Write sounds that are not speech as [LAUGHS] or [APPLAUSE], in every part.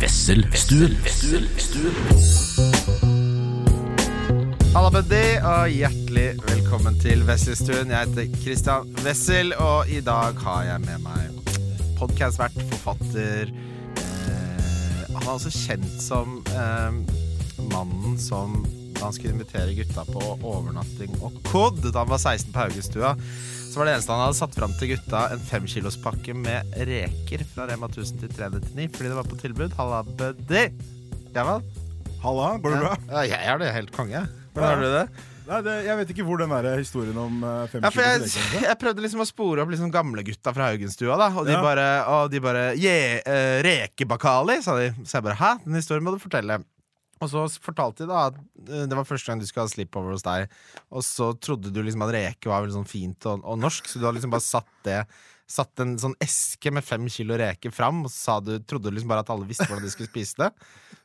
Wesselstuen. Halla, buddy, og hjertelig velkommen til Wesselstuen. Jeg heter Christian Wessel, og i dag har jeg med meg podkastvert, forfatter eh, Han er også kjent som eh, mannen som han skulle invitere gutta på overnatting og kod da han var 16 på Haugenstua, så var det eneste han hadde satt fram til gutta, en femkilospakke med reker fra Rema 1000 til 399 fordi det var på tilbud. Halla, buddy. Ja vel? Halla, går det bra? Ja, jeg er det helt konge. Hvordan har du det? Nei, det, jeg vet ikke hvor den der historien om uh, fem Ja, for jeg, jeg prøvde liksom å spore opp liksom gamlegutta fra Haugenstua, da. Og de Ja. bare, og de bare yeah, uh, Rekebakali, sa de. Så jeg bare hæ? Den historien må du fortelle. Og så fortalte de da at eh, det var første gang du skulle ha sleepover hos deg. Og så trodde du liksom at reke var veldig sånn fint og, og norsk, så du har liksom bare satt det Satt en sånn eske med fem kilo reker fram, og så sa du, trodde du liksom bare at alle visste hvordan de skulle spise det.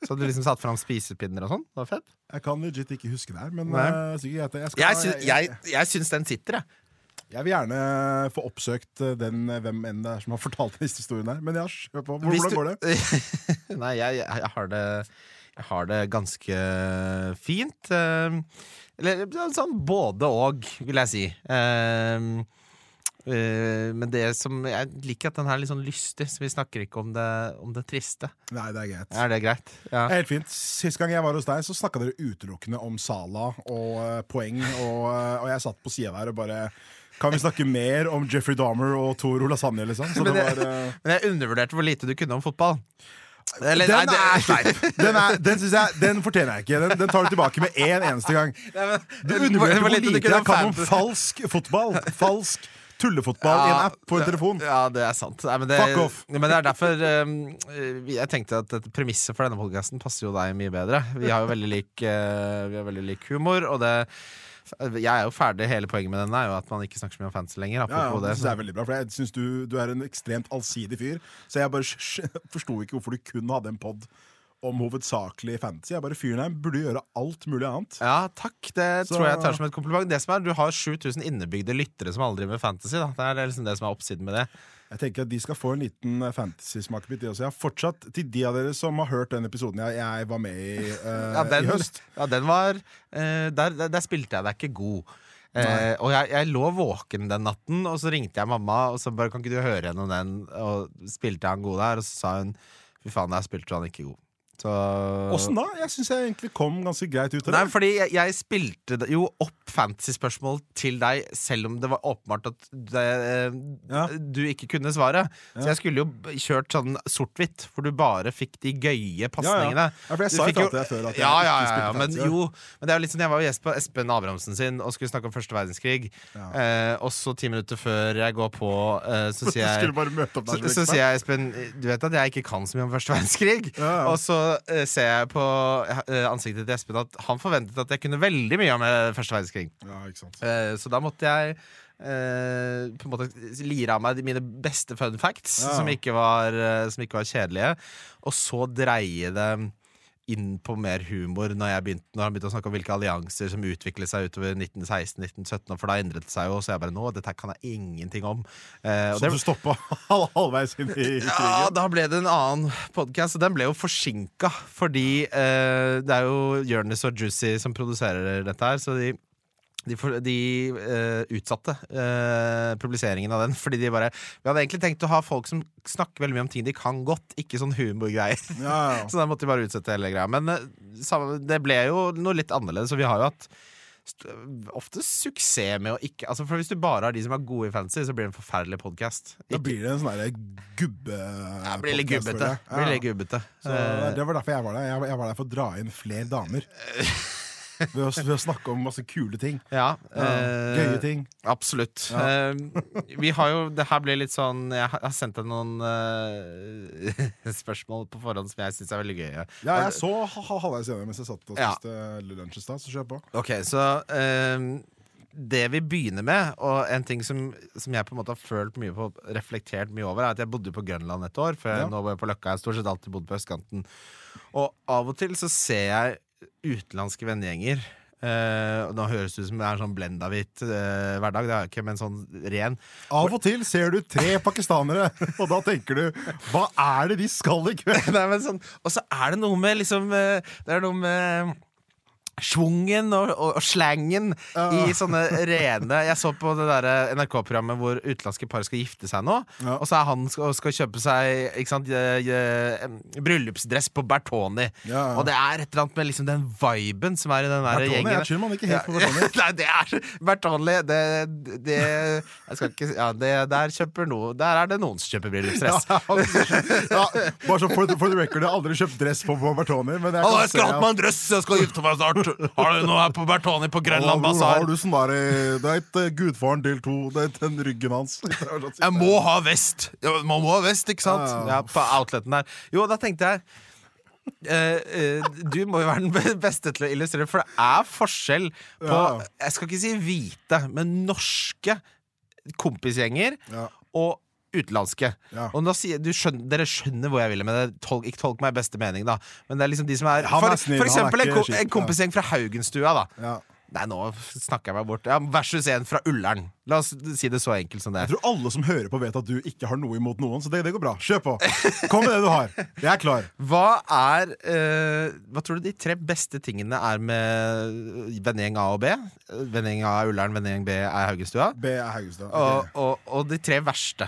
Så hadde du liksom satt fram spisepinner og sånn. Det var fett. Jeg kan legit ikke huske det her, men uh, sikkert. Jeg, skal, Jeg, syns- jeg, jeg syns den sitter, jeg. jeg vil gjerne få oppsøkt den hvem enn det er som har fortalt denne historien her. Men ja, kjør på. Hvordan går det? [LAUGHS] Nei, jeg, jeg har det Jeg har det ganske fint. eh, Eller sånn både og, vil jeg si. Eh, eh, men det som Jeg liker at den her er litt sånn lystig, så vi snakker ikke om det, om det triste. Nei, det er greit. Er det greit? Ja. Helt fint. Sist gang jeg var hos deg, så snakka dere utelukkende om Sala og poeng, og, og jeg satt på sida der og bare Kan vi snakke mer om Jeffrey Dahmer og Tor Olasagne? liksom? Men uh, Men jeg undervurderte hvor lite du kunne om fotball. Eller, Den nei, er [LAUGHS] sleip! Den, er- den, jeg, den fortjener jeg ikke. Den, den tar du tilbake med én eneste gang. Du undervurderer hvor lite jeg kan om falsk fotball. Falsk tullefotball i en app på en telefon. Ja, det er sant. Nei, men, det, Fuck off. men det er derfor um, jeg tenkte at premisset for denne podkasten passer jo deg mye bedre. Vi har jo veldig lik, uh, vi har veldig lik humor, og det Jeg er jo ferdig. Hele poenget med denne er jo at man ikke snakker så mye om fantasy lenger. Ja, ja, det det. synes jeg er veldig bra, for jeg synes du, du er en ekstremt allsidig fyr. Så jeg bare forsto ikke hvorfor du kun hadde en pod om hovedsakelig fantasy. Jeg bare Fyren her burde gjøre alt mulig annet. Ja, takk. Det Så- tror jeg tar som et kompliment. Det som er, Du har 7000 innebygde lyttere som aldri driver med fantasy. Da. Det er liksom det som er oppsiden med det. Jeg tenker at De skal få en liten eh, fantasy-smakebit. Jeg har fortsatt, Til de av dere som har hørt den episoden jeg, jeg var med i uh, [LAUGHS] Ja, den, i høst ja, den var uh, der, der, der spilte jeg deg ikke god. Eh, og jeg, jeg lå våken den natten, og så ringte jeg mamma og så bare kan ikke du høre gjennom den. Og spilte han god der, og så sa hun fy faen, jeg spilte han ikke god. Åssen da? Jeg syns jeg egentlig kom ganske greit ut av det. Nei, fordi jeg, jeg spilte jo opp fantasy-spørsmål til deg, selv om det var åpenbart at det, eh, Ja. du ikke kunne svaret. Så jeg skulle jo kjørt sånn sort-hvitt, hvor du bare fikk de gøye pasningene. Ja, for jeg Du sa jo til deg før at jeg ja, ja, ja, ja, men jo Men det er jo litt sånn, jeg var jo gjest på Espen Abrahamsen sin og skulle snakke om første verdenskrig. Ja. Eh, og så ti minutter før jeg går på, eh, så [LAUGHS] sier jeg så, så sier jeg Espen, du vet at jeg ikke kan så mye om første verdenskrig? Ja, ja. Og så eh, ser jeg på eh, ansiktet til Espen at han forventet at jeg kunne veldig mye om eh, første verdenskrig. Ja. Eh, så da måtte jeg Uh, på en måte lire av meg mine beste fun facts, Ja. som, ikke var, eh, som ikke var kjedelige. Og så dreie det inn på mer humor når, jeg begynte, når han begynte å snakke om hvilke allianser som utviklet seg utover 1916-1917. For da endret det seg jo, så jeg bare nå, dette kan jeg ingenting om. Eh, Så det- du stoppa [LAUGHS] halv, halvveis inn i, krigen? ja, da ble det en annen podkast, og den ble jo forsinka. Fordi eh, det er jo Jonis og Juicy som produserer dette her, så de de, de uh, utsatte uh, publiseringen av den. Fordi de bare Vi hadde egentlig tenkt å ha folk som snakker veldig mye om ting de kan godt, ikke sånn humorgreier. Ja, ja. [LAUGHS] Så da måtte de bare utsette hele greia. Men uh, det ble jo noe litt annerledes, og vi har jo hatt ofte suksess med å ikke altså For Hvis du bare har de som er gode i fantasy, så blir det en forferdelig podkast. Da blir det en sånn gubbe... Ja, blir litt gubbete. Det blir Ja. litt gubbete. Så det var derfor jeg var der. Jeg var der for å dra inn flere damer. [LAUGHS] Ved å, ved å snakke om masse kule ting. ja, Ja, eh, Gøye ting. Absolutt. Ja. Eh, vi har jo Det her blir litt sånn Jeg har sendt deg noen eh, [LAUGHS] spørsmål på forhånd som jeg syns er veldig gøye. Ja, jeg så ha- ha- halvveis gjennom mens jeg satt og Ja. spiste lunsj i stad, så kjør på. Ok, så eh, det vi begynner med, og en ting som, som jeg på en måte har følt mye på, reflektert mye over, er at jeg bodde på Grønland et år. Før Ja. nå var jeg på Løkka. Jeg har stort sett alltid bodd på østkanten. Og av og til så ser jeg utenlandske vennegjenger Uh, nå høres det ut som det er en sånn blenda hvitt eh, hverdag, det er ikke, men sånn ren. Av og til ser du tre pakistanere, [LAUGHS] og da tenker du Hva er det de skal i kveld? [LAUGHS] Nei, men sånn, og så er det noe med liksom eh, Det er noe med Schwungen og, og, og slangen i sånne rene Jeg så på det der NRK-programmet hvor utenlandske par skal gifte seg nå. Ja. Og så er han skal, skal kjøpe seg sant, eh, eh, bryllupsdress på Bertoni. Ja, ja. Og det er et eller annet med liksom den viben som er i den der gjengen. jeg tror man ikke helt på Bertoni. [LAUGHS] Nei, det er Bertoni. Det, det Jeg skal ikke Ja, det, der kjøper noe Der er det noen som kjøper bryllupsdress. ja, bare så for, for the record, jeg har aldri kjøpt dress på, på Bertoni. Men jeg skal ha jeg skulle se hatt meg en dress! Jeg skal gifte meg snart! Har du noe her på Bertoni på Grenland basar? har du sånn der, Det er ikke eh, Gudfaren del to. Det er den ryggen hans. [LAUGHS] Jeg må ha vest! Man må ha vest, ikke sant? Ja, på outleten der. Jo, da tenkte jeg Uh, uh, du må jo være den beste til å illustrere, for det er forskjell på Ja. Jeg skal ikke si hvite, men norske kompisgjenger Ja. og utenlandske. Ja. Og sier, du skjønner, Dere skjønner hvor jeg vil med det. Tolk, ikke tolk meg i beste mening, da. Men det er liksom de som er Han er For, snill, for han er eksempel en, ikke en kompisgjeng fra Haugenstua, da. Ja. Nei, nå snakker jeg meg bort. Ja, versus en fra Ullern. La oss si det så enkelt som det. Jeg tror alle som hører på, vet at du ikke har noe imot noen, så det, det går bra. Kjør på. Kom med det du har. Jeg er klar. [LAUGHS] Hva er eh, Hva tror du de tre beste tingene er med vennegjeng A og B? Vennegjeng A er Ullern, vennegjeng B er Haugenstua. B er Haugestad. Og, og, og de tre verste.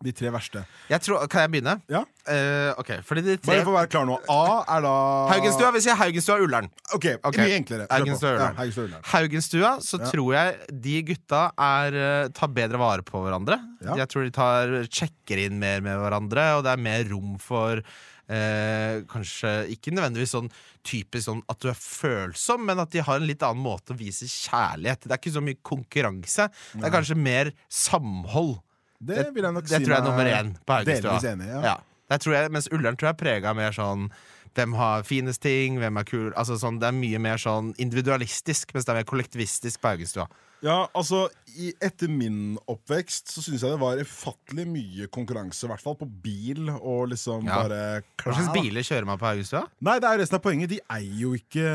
De tre verste. Jeg tror, kan jeg begynne? Ja, Uh, ok, fordi de tre Bare for å være klar nå. A er da Haugenstua, vi sier Haugenstua og Ullern. Ok, okay. Mye enklere. Haugenstua og Ja, Ullern. Haugenstua Ullern. Haugenstua så Ja. tror jeg de gutta er, eh, tar bedre vare på hverandre. Ja. Jeg tror de tar, sjekker inn mer med hverandre, og det er mer rom for eh, Kanskje ikke nødvendigvis sånn typisk sånn at du er følsom, men at de har en litt annen måte å vise kjærlighet. Det er ikke så mye konkurranse. Det er kanskje mer samhold. Det vil jeg nok Det si tror jeg er nummer én på Haugenstua. Delvis enig. Ja. Ja. Tror jeg, mens Ullern tror jeg er prega mer sånn hvem har finest ting, hvem er kul altså sånn, Det er mye mer sånn individualistisk, mens det er mer kollektivistisk på Haugenstua. Ja, altså i, Etter min oppvekst så syns jeg det var ufattelig mye konkurranse. I hvert fall på bil og liksom Ja. bare Hva slags biler kjører man på Haugenstua? Nei, det er resten av poenget. De eier jo ikke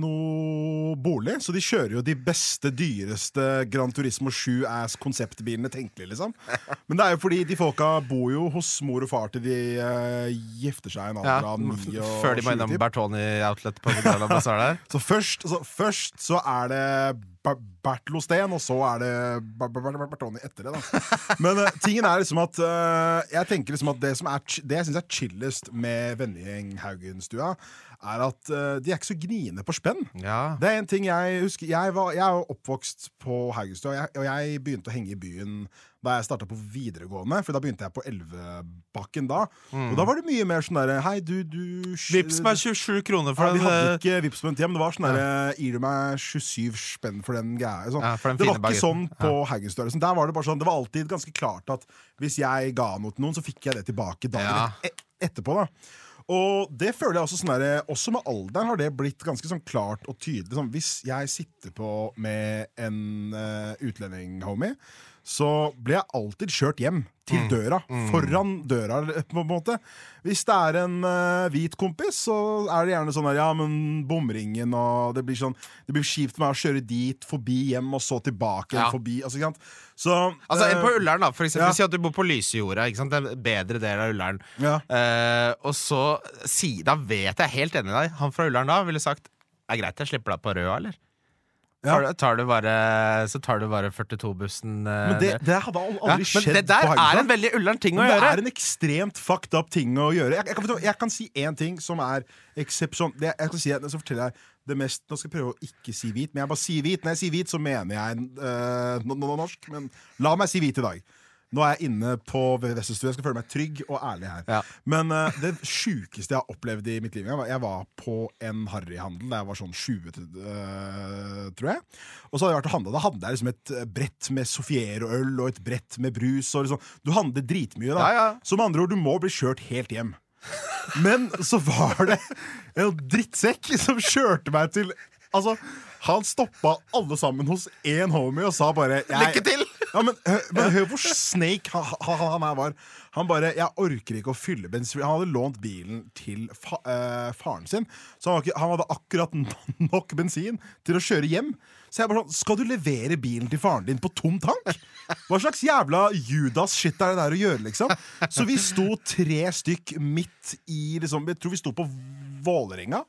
noe bolig, så de kjører jo de beste, dyreste Gran Turismo 7 ass konseptbilene tenkelig, liksom. Men det er jo fordi de folka bor jo hos mor og far til de uh, gifter seg en alder av ni og før de må innom. Bertoni Outlet på Bazaar der. [LAUGHS] Så først, så først så er det Ber Bertlo Steen, og så er det Bertoni etter det. da Men eh, tingen er liksom at eh, jeg tenker liksom at det som er Det jeg syns er chillest med vennegjeng Haugenstua, er at eh, de er ikke så gniende på spenn. Ja. Det er en ting jeg husker Jeg, var, jeg er oppvokst på Haugenstua, og og jeg begynte å henge i byen da jeg starta på videregående. For da begynte jeg på Elvebakken da. Og da var det mye mer sånn derre Hei, du, du Vips meg 27 kroner ja, den. vi hadde eh, ikke vips på den tida, men det var sånn derre Gir du meg 27 spenn for den greia? Sånn. Ja, for den det var ikke sånn på på Haugenstua. Liksom. Der var det bare sånn Det var alltid ganske klart at hvis jeg ga noe til noen, så fikk jeg det tilbake dagen Ja. et- etterpå. da og det føler jeg også sånn der, Også med alderen har det blitt ganske sånn klart og tydelig. Sånn, hvis jeg sitter på med en uh, utlending-homie, så blir jeg alltid kjørt hjem. Til døra. Foran døra, på en måte. Hvis det er en uh, hvit kompis, så er det gjerne sånn der, ja, men bomringen og Det blir sånn Det blir kjipt meg å kjøre dit, forbi hjem, og så tilbake Ja. forbi. Altså, ikke sant? Så Altså en eh, på Ullern, da. For eksempel, ja. Si at du bor på Lysejorda. Ikke sant? Det er en bedre del av Ullern. ja. Uh, og så si, Da vet jeg helt enig med deg. Han fra Ullern da ville sagt Er greit, jeg slipper deg på Røa, eller? Ja. Tar, tar du bare, så tar du bare 42-bussen. eh, Men det, det hadde aldri Ja, men skjedd det der er en veldig Ullern ting å gjøre. det er en ekstremt fucked up ting å gjøre. Jeg, jeg, kan, jeg kan si én ting som er eksepsjon... Jeg kan si, så forteller jeg det mest Nå skal jeg prøve å ikke si hvit, men jeg bare sier hvit. Når jeg sier hvit, så mener jeg no, norsk. Men la meg si hvit i dag. Nå er jeg inne på Vesselstuen. Jeg skal føle meg trygg og ærlig her. Ja. Men uh, det sjukeste jeg har opplevd i mitt liv Jeg var, jeg var på en harryhandel da jeg var sånn 20, uh, tror jeg. Og så hadde jeg vært og handla. Da hadde jeg liksom et eh, brett med Sofiero-øl og et brett med brus. Og liksom, du handler dritmye, da. Ja, ja. Så med andre ord, du må bli kjørt helt hjem. Men så var det en drittsekk som kjørte meg til Altså, han stoppa alle sammen hos én homie og sa bare jeg, Lykke til! Ja, men, men hør hvor snake han, han, her var. Han bare 'Jeg orker ikke å fylle bensin'. Han hadde lånt bilen til fa, øh, faren sin, så han, var ikke, han hadde akkurat nok bensin til å kjøre hjem. Så jeg bare sånn Skal du levere bilen til faren din på tom tank? Hva slags jævla Judas-shit er det der å gjøre, liksom? Så vi sto tre stykk midt i liksom, Jeg tror vi sto på Vålerenga.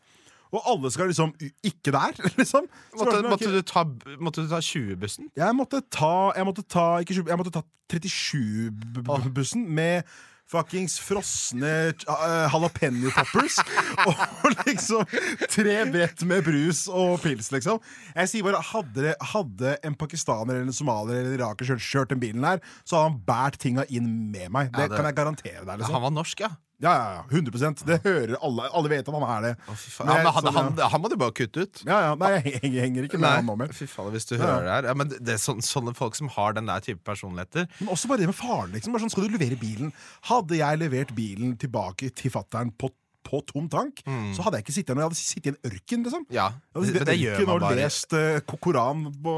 Og alle skal liksom ikke der, [LAUGHS] liksom. Måtte, sånn, måtte, du ta, måtte du ta 20-bussen? jeg måtte ta Jeg måtte ta, jeg måtte ta 37-bussen med fuckings frosne uh, jalapeño poppers. [LAUGHS] og liksom tre brett med brus og pils, liksom. Jeg sier bare, Hadde, det- hadde en pakistaner eller en somalier eller en iraker kjørt, kjørt den bilen her, så hadde han båret tinga inn med meg. Det, Ja, det- kan jeg garantere deg. liksom Han var norsk, ja. Ja, ja, ja, 100 Det hører alle. Alle vet at han er det. Å. Men Ja, men han, han, han må du bare kutte ut. Ja, ja, Nei, jeg henger, henger ikke med han nå mer. fy faen, hvis du hører det her. Ja, men det er sånne, sånne folk som har den der type personligheter. Men også bare det med faren. Liksom. Bare sånn, skal du levere bilen? Hadde jeg levert bilen tilbake til fattern på, på tom tank, så hadde jeg ikke sittet her. Jeg hadde sittet i en ørken. liksom Ja, det, det en gjør man bare. og lest uh, Ko- Koran på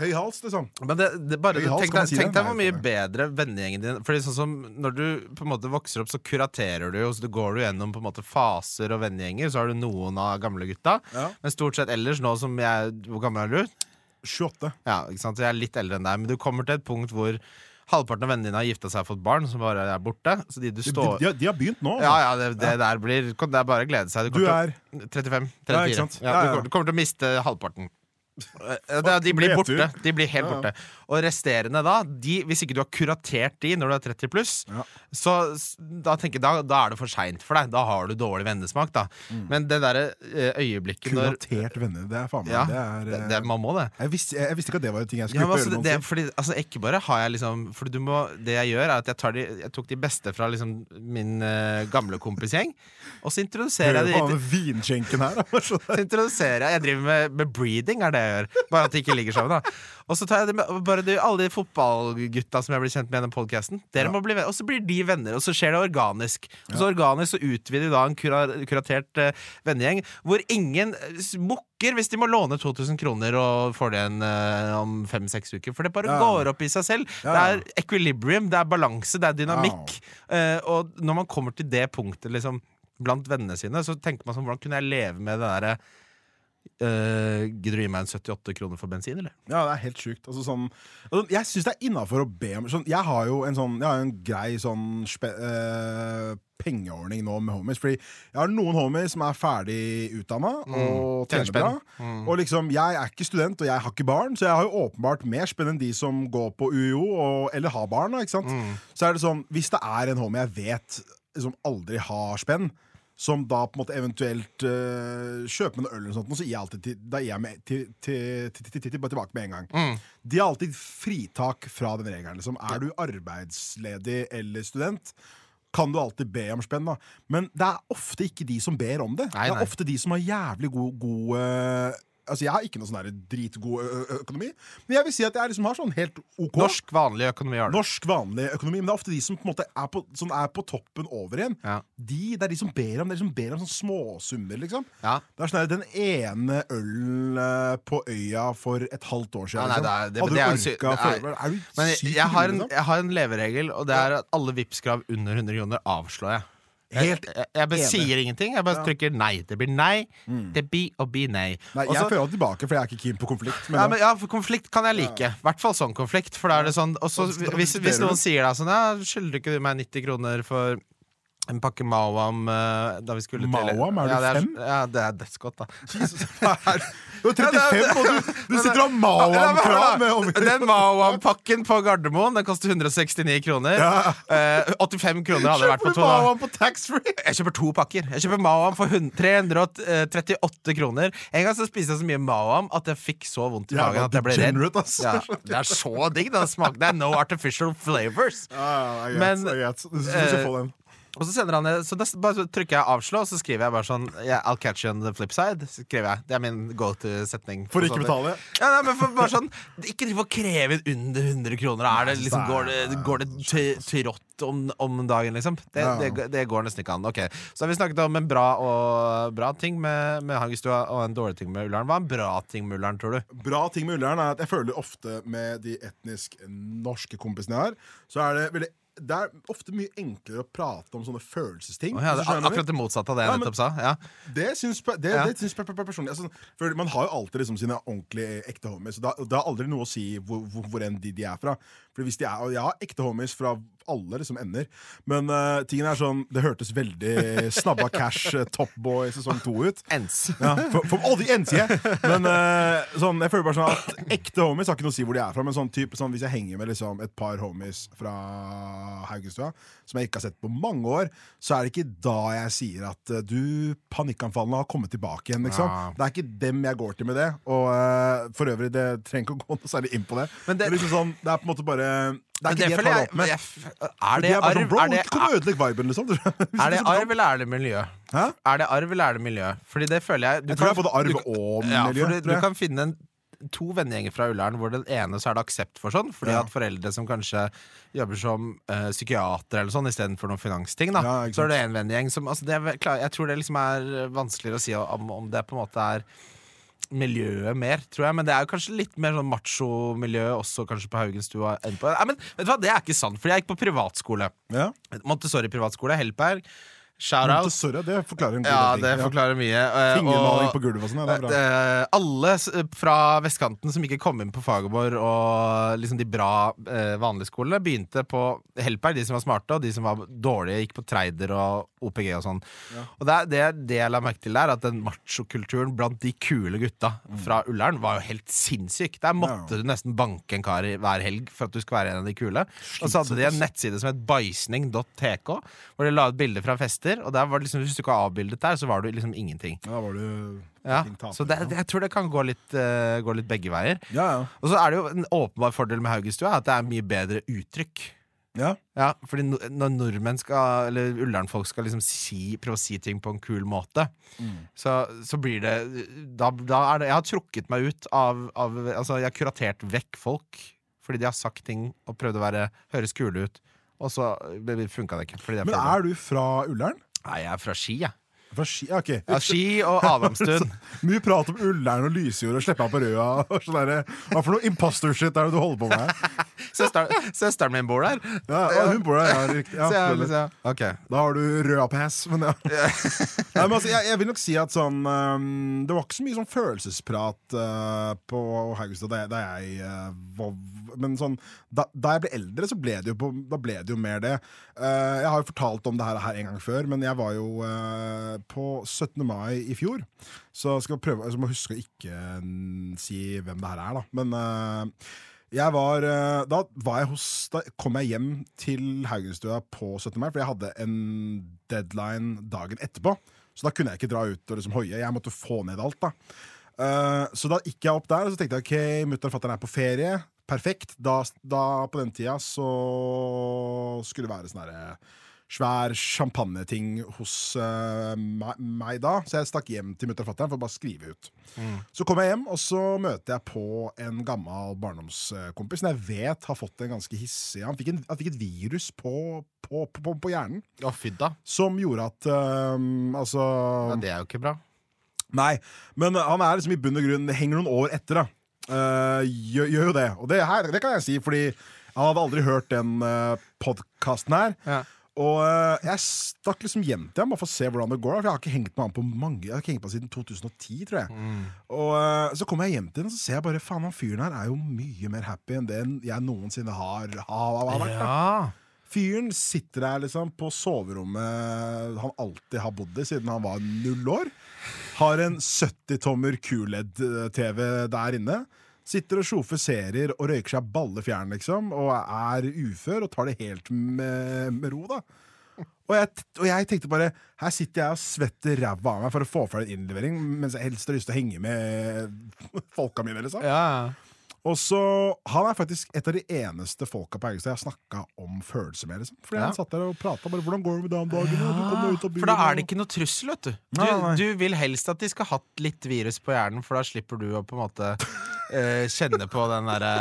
høy hals, liksom. Men det, det bare, hals, tenk deg, si tenk deg hvor mye bedre vennegjengen din Fordi sånn som Når du på en måte vokser opp, så kuraterer du jo. Så du går du gjennom på en måte faser og vennegjenger. Så har du noen av gamle gutta. Ja. Men stort sett ellers, nå som jeg Hvor gammel er du? 28. Ja, ikke sant? Så jeg er litt eldre enn deg. Men du kommer til et punkt hvor halvparten av vennene dine har gifta seg og fått barn, som bare er borte. Så de du står de, de har begynt nå. Ja, ja, det, det der blir Det er bare å glede seg. Du du er til, 35. Ja, 34. ikke sant? Ja, Ja, du, kommer, du kommer til å miste halvparten. Eh, de blir borte. De blir helt borte. Og resterende da, de, hvis ikke du har kuratert de når du er 30 pluss, Ja. så da tenker jeg da, da er det for seint for deg. Da har du dårlig vennesmak, da. Men det derre eh, øyeblikket kuratert venner. Det er faen meg Ja, det er, det, eh, det, man må det. jeg, visste, jeg, jeg visste ikke at det var en ting jeg skulle Ja, altså, noen det, fordi, altså, ikke bare har jeg liksom Fordi du må, Det jeg gjør, er at jeg, tar de, jeg tok de beste fra liksom min uh, gamle kompisgjeng, og så introduserer jeg på de han vinskjenken her. da, [LAUGHS] så introduserer jeg Jeg driver med, med breeding, er det jeg gjør. Bare at de ikke ligger sammen. da Og så tar jeg det med bare de, alle de fotballgutta som jeg blir kjent med gjennom podkasten. Ja. Og så blir de venner, og så skjer det organisk. Og så organisk så utvider vi da en kura, kuratert uh, vennegjeng hvor ingen eh, mukker hvis de må låne 2000 kroner og får det igjen uh, om fem-seks uker. For det bare Ja. går opp i seg selv. Ja. Det er equilibrium, det er balanse, det er dynamikk. Uh, og når man kommer til det punktet liksom blant vennene sine, så tenker man sånn Hvordan kunne jeg leve med det derre Uh, Gidder du gi meg en 78 kroner for bensin, eller? Ja, det er helt sjukt. Altså, sånn, altså, jeg syns det er innafor å be om sånn, Jeg har jo en sånn Jeg har en grei sånn spe, uh, pengeordning nå med homies. Fordi jeg har noen homies som er ferdig utdanna og Tjener bra. Mm. Og liksom, Jeg er ikke student, og jeg har ikke barn, så jeg har jo åpenbart mer spenn enn de som går på UiO og, eller har barn. Sant? Så er det sånn, Hvis det er en homie jeg vet som aldri har spenn, som da på en måte eventuelt uh, kjøper en øl, eller noe sånt, så gir jeg alltid til, da gir jeg med, til, til, til, til, til, til, tilbake med en gang. De har alltid fritak fra den regelen. Liksom. Er du arbeidsledig eller student, kan du alltid be om spenn. da Men det er ofte ikke de som ber om det. Nei, Det er ofte de som har jævlig god, god Altså Jeg har ikke noe sånn der dritgod økonomi, men jeg vil si at jeg liksom har sånn helt OK. Norsk vanlig økonomi har du. Norsk vanlig økonomi, men det er ofte de som på en måte er på, sånn er på toppen over igjen. Ja. De, det er de som ber om de som ber om sånne småsummer, liksom. Ja. Det er sånn Den ene ølen eh, på øya for et halvt år siden. Nei, liksom. det er- det- Hadde du orka det er- Er du syk jeg har, en, liksom? jeg har en leveregel, og det er at alle Vipps-krav under 100 kroner avslår jeg. Jeg, Helt jeg, jeg bare enig. sier ingenting. Jeg bare trykker nei. Det blir nei. Det blir og blir nei. Nei, jeg føler alltid tilbake, for jeg er ikke keen på konflikt. Men, ja, men, ja, konflikt kan jeg like. I hvert fall sånn konflikt. For da er det sånn Og så Da- da hvis, hvis noen sier da sånn Ja, skylder ikke du meg 90 kroner for en pakke Mawam eh, da vi skulle til Mawam? Er du ja, det fem? Ja, det er dødsgodt, da. Jesus, [LAUGHS] er- Du er 35, og du, du sitter og har Mawam-krav! med Den Mawam-pakken på Gardermoen Den koster 169 kroner. Ja. Eh, 85 kroner hadde det vært på to. Kjøper Mawam på taxfree? Jeg kjøper to pakker. Jeg kjøper Mawam for 338 kroner. En gang så spiste jeg så mye Mawam at jeg fikk så vondt i magen at jeg ble redd. Altså. Ja, det er så digg. den smak det er no artificial flavors. Ja, det er Men, er greit. Du skal eh, få den. Og så sender han så bare trykker jeg avslå, og så skriver jeg bare sånn yeah, I'll catch you on the flip side. Skriver jeg. Det er min go to-setning. For ikke betale. Ja, nei, men for bare sånn Ikke driv og kreve under 100 kroner. Er det liksom, går det, går det trått om, om dagen, liksom? Det, det, det går nesten ikke an. Ok, Så har vi snakket om en bra, og, bra ting med, med Hagestua og en dårlig ting med Ullern. Hva er en bra ting med Ullern, tror du? Bra ting med Ullern er at jeg føler ofte med de etnisk norske kompisene jeg har, så er det veldig det er ofte mye enklere å prate om sånne følelsesting. Oh, ja, det akkurat det motsatte av det jeg Ja, nettopp sa. Ja. Det syns, det, Ja. det syns pe- pe- pe- personlig altså, for Man har jo alltid liksom sine ordentlige ekte homies. Så det har aldri noe å si hvor, hvor, hvor enn de, de er fra. For hvis de er, og Jeg har ekte homies fra alle liksom ender. Men uh, tingen er sånn det hørtes veldig Snabba Cash uh, Topboy sesong to ut. Ens. Ja, for, for oh, ends, yeah. Men uh, sånn, jeg føler bare sånn at ekte homies har ikke noe å si hvor de er fra. Men sånn, type, sånn, hvis jeg henger med liksom, et par homies fra Haugenstua som jeg ikke har sett på mange år, så er det ikke da jeg sier at uh, du, panikkanfallene har kommet tilbake igjen. Liksom. Ja. Det er ikke dem jeg går til med det. Og uh, for øvrig, det trenger ikke å gå noe særlig inn på det. Men det- det, er liksom sånn, det er på en måte bare Det er ikke det det jeg tar opp med. jeg Er det er sånn, arv? Bro, Er det, kom og ødelegg viben, liksom. [LAUGHS] er det arv eller er det miljø? Hæ? Er det arv eller er det miljø? Fordi det føler jeg du Jeg kan- er både arv du, og miljø. ja, du, du kan finne en, to vennegjenger fra Ullern hvor den ene så er det aksept for sånn, fordi Ja. at foreldre som kanskje jobber som uh, psykiater eller sånn istedenfor noen finansting, da. Ja, så er det en vennegjeng som altså, det er, Jeg tror det liksom er vanskeligere å si om, om det på en måte er miljøet mer, tror jeg. Men det er jo kanskje litt mer sånn macho-miljø også kanskje på Haugenstua enn på Nei, men vet du hva, det er ikke sant, for jeg gikk på privatskole. Ja. Montessori-privatskole, Helperg. Shout-out. Montessori, det forklarer Ja, det forklarer mye. eh, Fingermaling på gulvet og sånn. Det er bra. Eh, alle fra vestkanten som ikke kom inn på Fagerborg og liksom de bra eh, vanlige skolene, begynte på Helperg, de som var smarte, og de som var dårlige, gikk på Treider og OPG og sånn. Og det, det, det jeg la merke til der, at den machokulturen blant de kule gutta fra Ullern var jo helt sinnssyk. Der måtte Ja. du nesten banke en kar hver helg for at du skulle være en av de kule. Og så hadde de en nettside som het bæsjning.tk, hvor de la ut bilder fra fester, og der var det liksom, hvis du ikke var avbildet der, så var du liksom ingenting. Ja, var du Ja, tater, så det, jeg tror det kan gå litt, uh, gå litt begge veier. Ja, ja. Og så er det jo en åpenbar fordel med Haugenstua at det er mye bedre uttrykk. ja. Ja, fordi Når nordmenn skal, eller Ullern-folk skal liksom si, prøve å si ting på en kul måte, Mm. så, så blir det da, da er det Jeg har trukket meg ut av, av Altså, jeg har kuratert vekk folk fordi de har sagt ting og prøvd å være høres kule ut, og så funka det ikke. Men er du fra Ullern? Nei, jeg er fra Ski, jeg. Fra Ski? Ja, ok. Ja, Ski og Adamstun [LAUGHS] Mye prat om Ullern og Lysjord og slippe av på Røa. Og sånn der. Hva for noe imposter shit er det du holder på med her? [LAUGHS] Søsteren, søsteren min bor der. Ja, ja, hun bor der, ja, riktig. Ja, [LAUGHS] Så jeg, liksom, ok Da har du Røa pass. Men ja. Nei, men altså, jeg, jeg vil nok si at sånn um, Det var ikke så mye sånn følelsesprat uh, på Haugstad da, jeg- da jeg uh, var Men sånn da, da jeg ble eldre, så ble det jo, på, da ble det jo mer det. Uh, jeg har jo fortalt om det her, her en gang før, men jeg var jo uh, på 17. mai i fjor. Så skal jeg prøve, altså, må huske å ikke mm, si hvem det her er, da. Men uh, jeg var, eh, da, var jeg hos, da kom jeg hjem til Haugenstua på 17. mai, for jeg hadde en deadline dagen etterpå. Så da kunne jeg ikke dra ut og liksom hoie. Jeg måtte få ned alt. da Uh, Så da gikk jeg opp der og så tenkte jeg ok, mutter'n og fatter'n er på ferie. Perfekt. Da, da På den tida så skulle det være sånn herre svær champagneting hos uh, meg, meg da. Så jeg stakk hjem til mutter'n og fatter'n for å bare skrive ut. Så kommer jeg hjem, og så møter jeg på en gammel barndomskompis som jeg vet har fått en ganske hissig Han fikk, en, han fikk et virus på, på, på, på hjernen ja, fy da. som gjorde at um, Altså Ja, det er jo ikke bra. Nei, men han er liksom i bunn og grunn Henger noen år etter, da. Uh, gjør, gjør jo det. Og det, her, det kan jeg si, fordi han hadde aldri hørt den uh, podkasten her. Ja. Og eh, jeg stakk liksom hjem til ham bare for å se hvordan det går. For jeg har ikke hengt med han på mange Jeg har ikke hengt på han siden 2010, tror jeg. Og eh, så kommer jeg hjem til ham og så ser jeg bare faen, han fyren her er jo mye mer happy enn det jeg noensinne har, har, har vært. Ja. Fyren sitter der liksom på soverommet han alltid har bodd i siden han var null år. Har en 70-tommer QLED-TV der inne. Sitter og sjofer serier og røyker seg balle fjern, liksom. Og er ufør og tar det helt med, med ro, da. Og jeg, og jeg tenkte bare Her sitter jeg og svetter ræva av meg for å få ferdig en innlevering, mens jeg helst har lyst til å henge med [LAUGHS] folka mine. liksom Ja. Og så, Han er faktisk et av de eneste folka på Haugestad jeg har snakka om følelser med. Liksom. Fordi Ja. Han satt der og prata bare 'Hvordan går det med deg om dagen?' Ja. For da er det ikke noe trussel, vet du. Du, Nei, nei. du vil helst at de skal ha hatt litt virus på hjernen, for da slipper du å på en måte eh, kjenne på den derre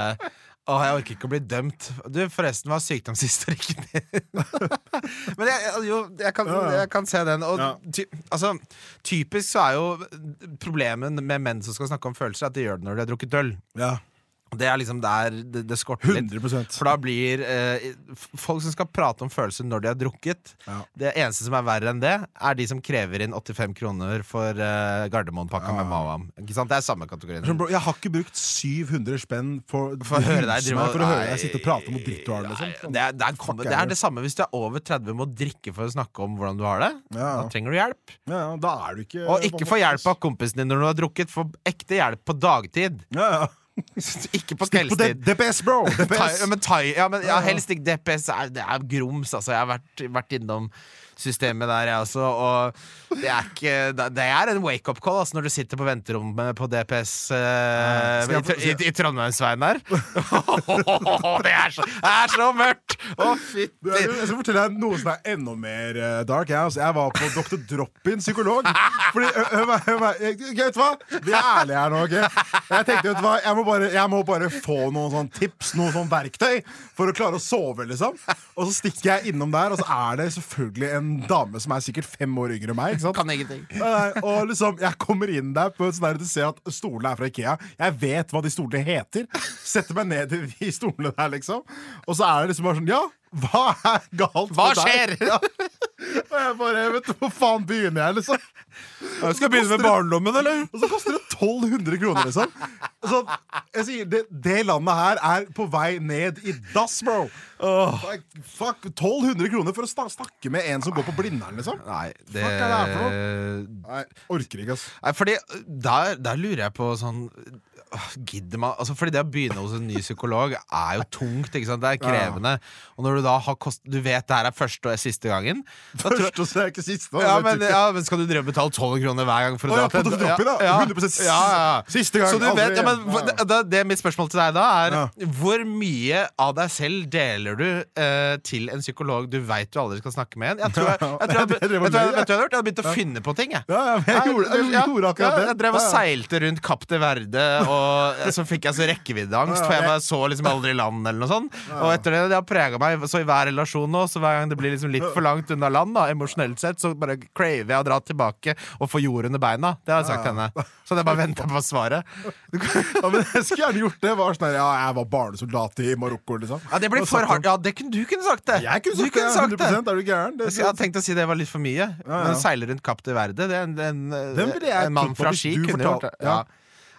Å, jeg orker ikke å bli dømt. Du, forresten, hva er sykdomshistorikken din? [LAUGHS] Men jeg, jo, jeg, kan, jeg kan se den. Og ty, altså, typisk så er jo problemet med menn som skal snakke om følelser, at de gjør det når de har drukket øl. Ja, Det er liksom der det, det skorter litt. 100% For da blir eh, folk som skal prate om følelser når de har drukket Ja. Det eneste som er verre enn det, er de som krever inn 85 kroner for eh, Gardermoen-pakka med Mawam. Ikke sant? Det er samme kategorien. Jeg har ikke brukt 700 spenn for, For å høre deg for å høre deg sitte og prate mot drittoaren. Liksom. Nei, Sånn. Det, er, det, er, Fuck det er det samme hvis du er over 30 må drikke for å snakke om hvordan du har det. Ja. Da trenger du hjelp. Ja, ja, da er du ikke Og ikke få hjelp av kompisen din når du har drukket. Få ekte hjelp på dagtid. Ja, ja. [LAUGHS] Ikke på kveldstid. DPS, bro! [LAUGHS] Thai, DPS. ja, men, thai, ja, men ja, helst ikke DPS. Er, det er grums, altså. Jeg har vært, vært innom systemet der, jeg også. Og det er ikke Det er en wake-up call altså, når du sitter på venterommet på DPS eh, i, i, i Trondheimsveien der. [LAUGHS] det, er så, det er så mørkt! Å, oh, fytti. Jeg skal fortelle deg noe som er enda mer eh, dark. Jeg, altså, jeg var på Dr. Drop-in psykolog. Fordi, ø- ø- ø- ø- ø- jeg- Vet du hva? Vi er ærlige her nå. ok? Jeg tenkte, vet du hva? Jeg må bare, jeg må bare få noen sånn tips, noen sånn verktøy, for å klare å sove. liksom Og så stikker jeg innom der, og så er det selvfølgelig en dame som er sikkert fem år yngre enn meg. ikke sant? Kan ingenting. Nei, og liksom, Jeg kommer inn der på sånn der, Du ser at stolene er fra Ikea. Jeg vet hva de stolene heter. Setter meg ned i de stolene der, liksom. Og så er det liksom bare sånn Ja, hva er galt Hva med deg? skjer? Ja. Og jeg bare Vet du, hvor faen begynner jeg, liksom? Jeg skal begynne med barndommen, eller? Og så koster det 1200 kroner, liksom. Så, jeg sier, det, det landet her er på vei ned i dass, bro. Like, fuck, 1200 kroner for å snakke med en som går på Blindern, liksom. Nei, det, Fuck er det her for Nei, orker ikke, ass. Nei, fordi der, der lurer jeg på sånn åh, Gidder man altså Fordi det å begynne hos en ny psykolog er jo tungt. Det er krevende. Og når du da har kost, Du vet det her er første og siste gangen. Første og så er ikke siste. ja, men, ja, men Skal du drive og betale 12 kroner hver gang for å Å, dra til. Ja, 100% ja, ja. siste gang, Så du aldri vet, ja, men, det, det mitt spørsmål til deg da er. Hvor mye av deg selv deler du eh, til en psykolog du veit du aldri skal snakke med en? Jeg tror jeg, jeg, tror jeg, jeg, jeg, jeg gjort? Jeg har begynt å finne på ting. Jeg. Ja, jeg gjorde, jeg akkurat det. Jeg drev og seilte rundt Kapp til Verde, og så fikk jeg så rekkeviddeangst, for jeg bare så liksom aldri land, eller noe sånt. Og etter det, det har prega meg. Så i hver relasjon nå, så hver gang det blir liksom litt for langt unna land, da, emosjonelt sett, så bare craver jeg å dra tilbake og få jord under beina. Det har jeg sagt til henne. Så jeg bare venter på svaret. Ja, men jeg skulle gjerne gjort det. Var sånn, ja, jeg var barnesoldat i Marokko, liksom. Ja, det blir for hardt. Ja, det kunne du kunne sagt det. Jeg kunne Du sagt det. 100% Er du gæren? Det, Jeg hadde tenkt å si det var litt for mye. ja. Men seile rundt Kapp til Verde, det er en, en, en mann fra Ski kunne gjort det. ja.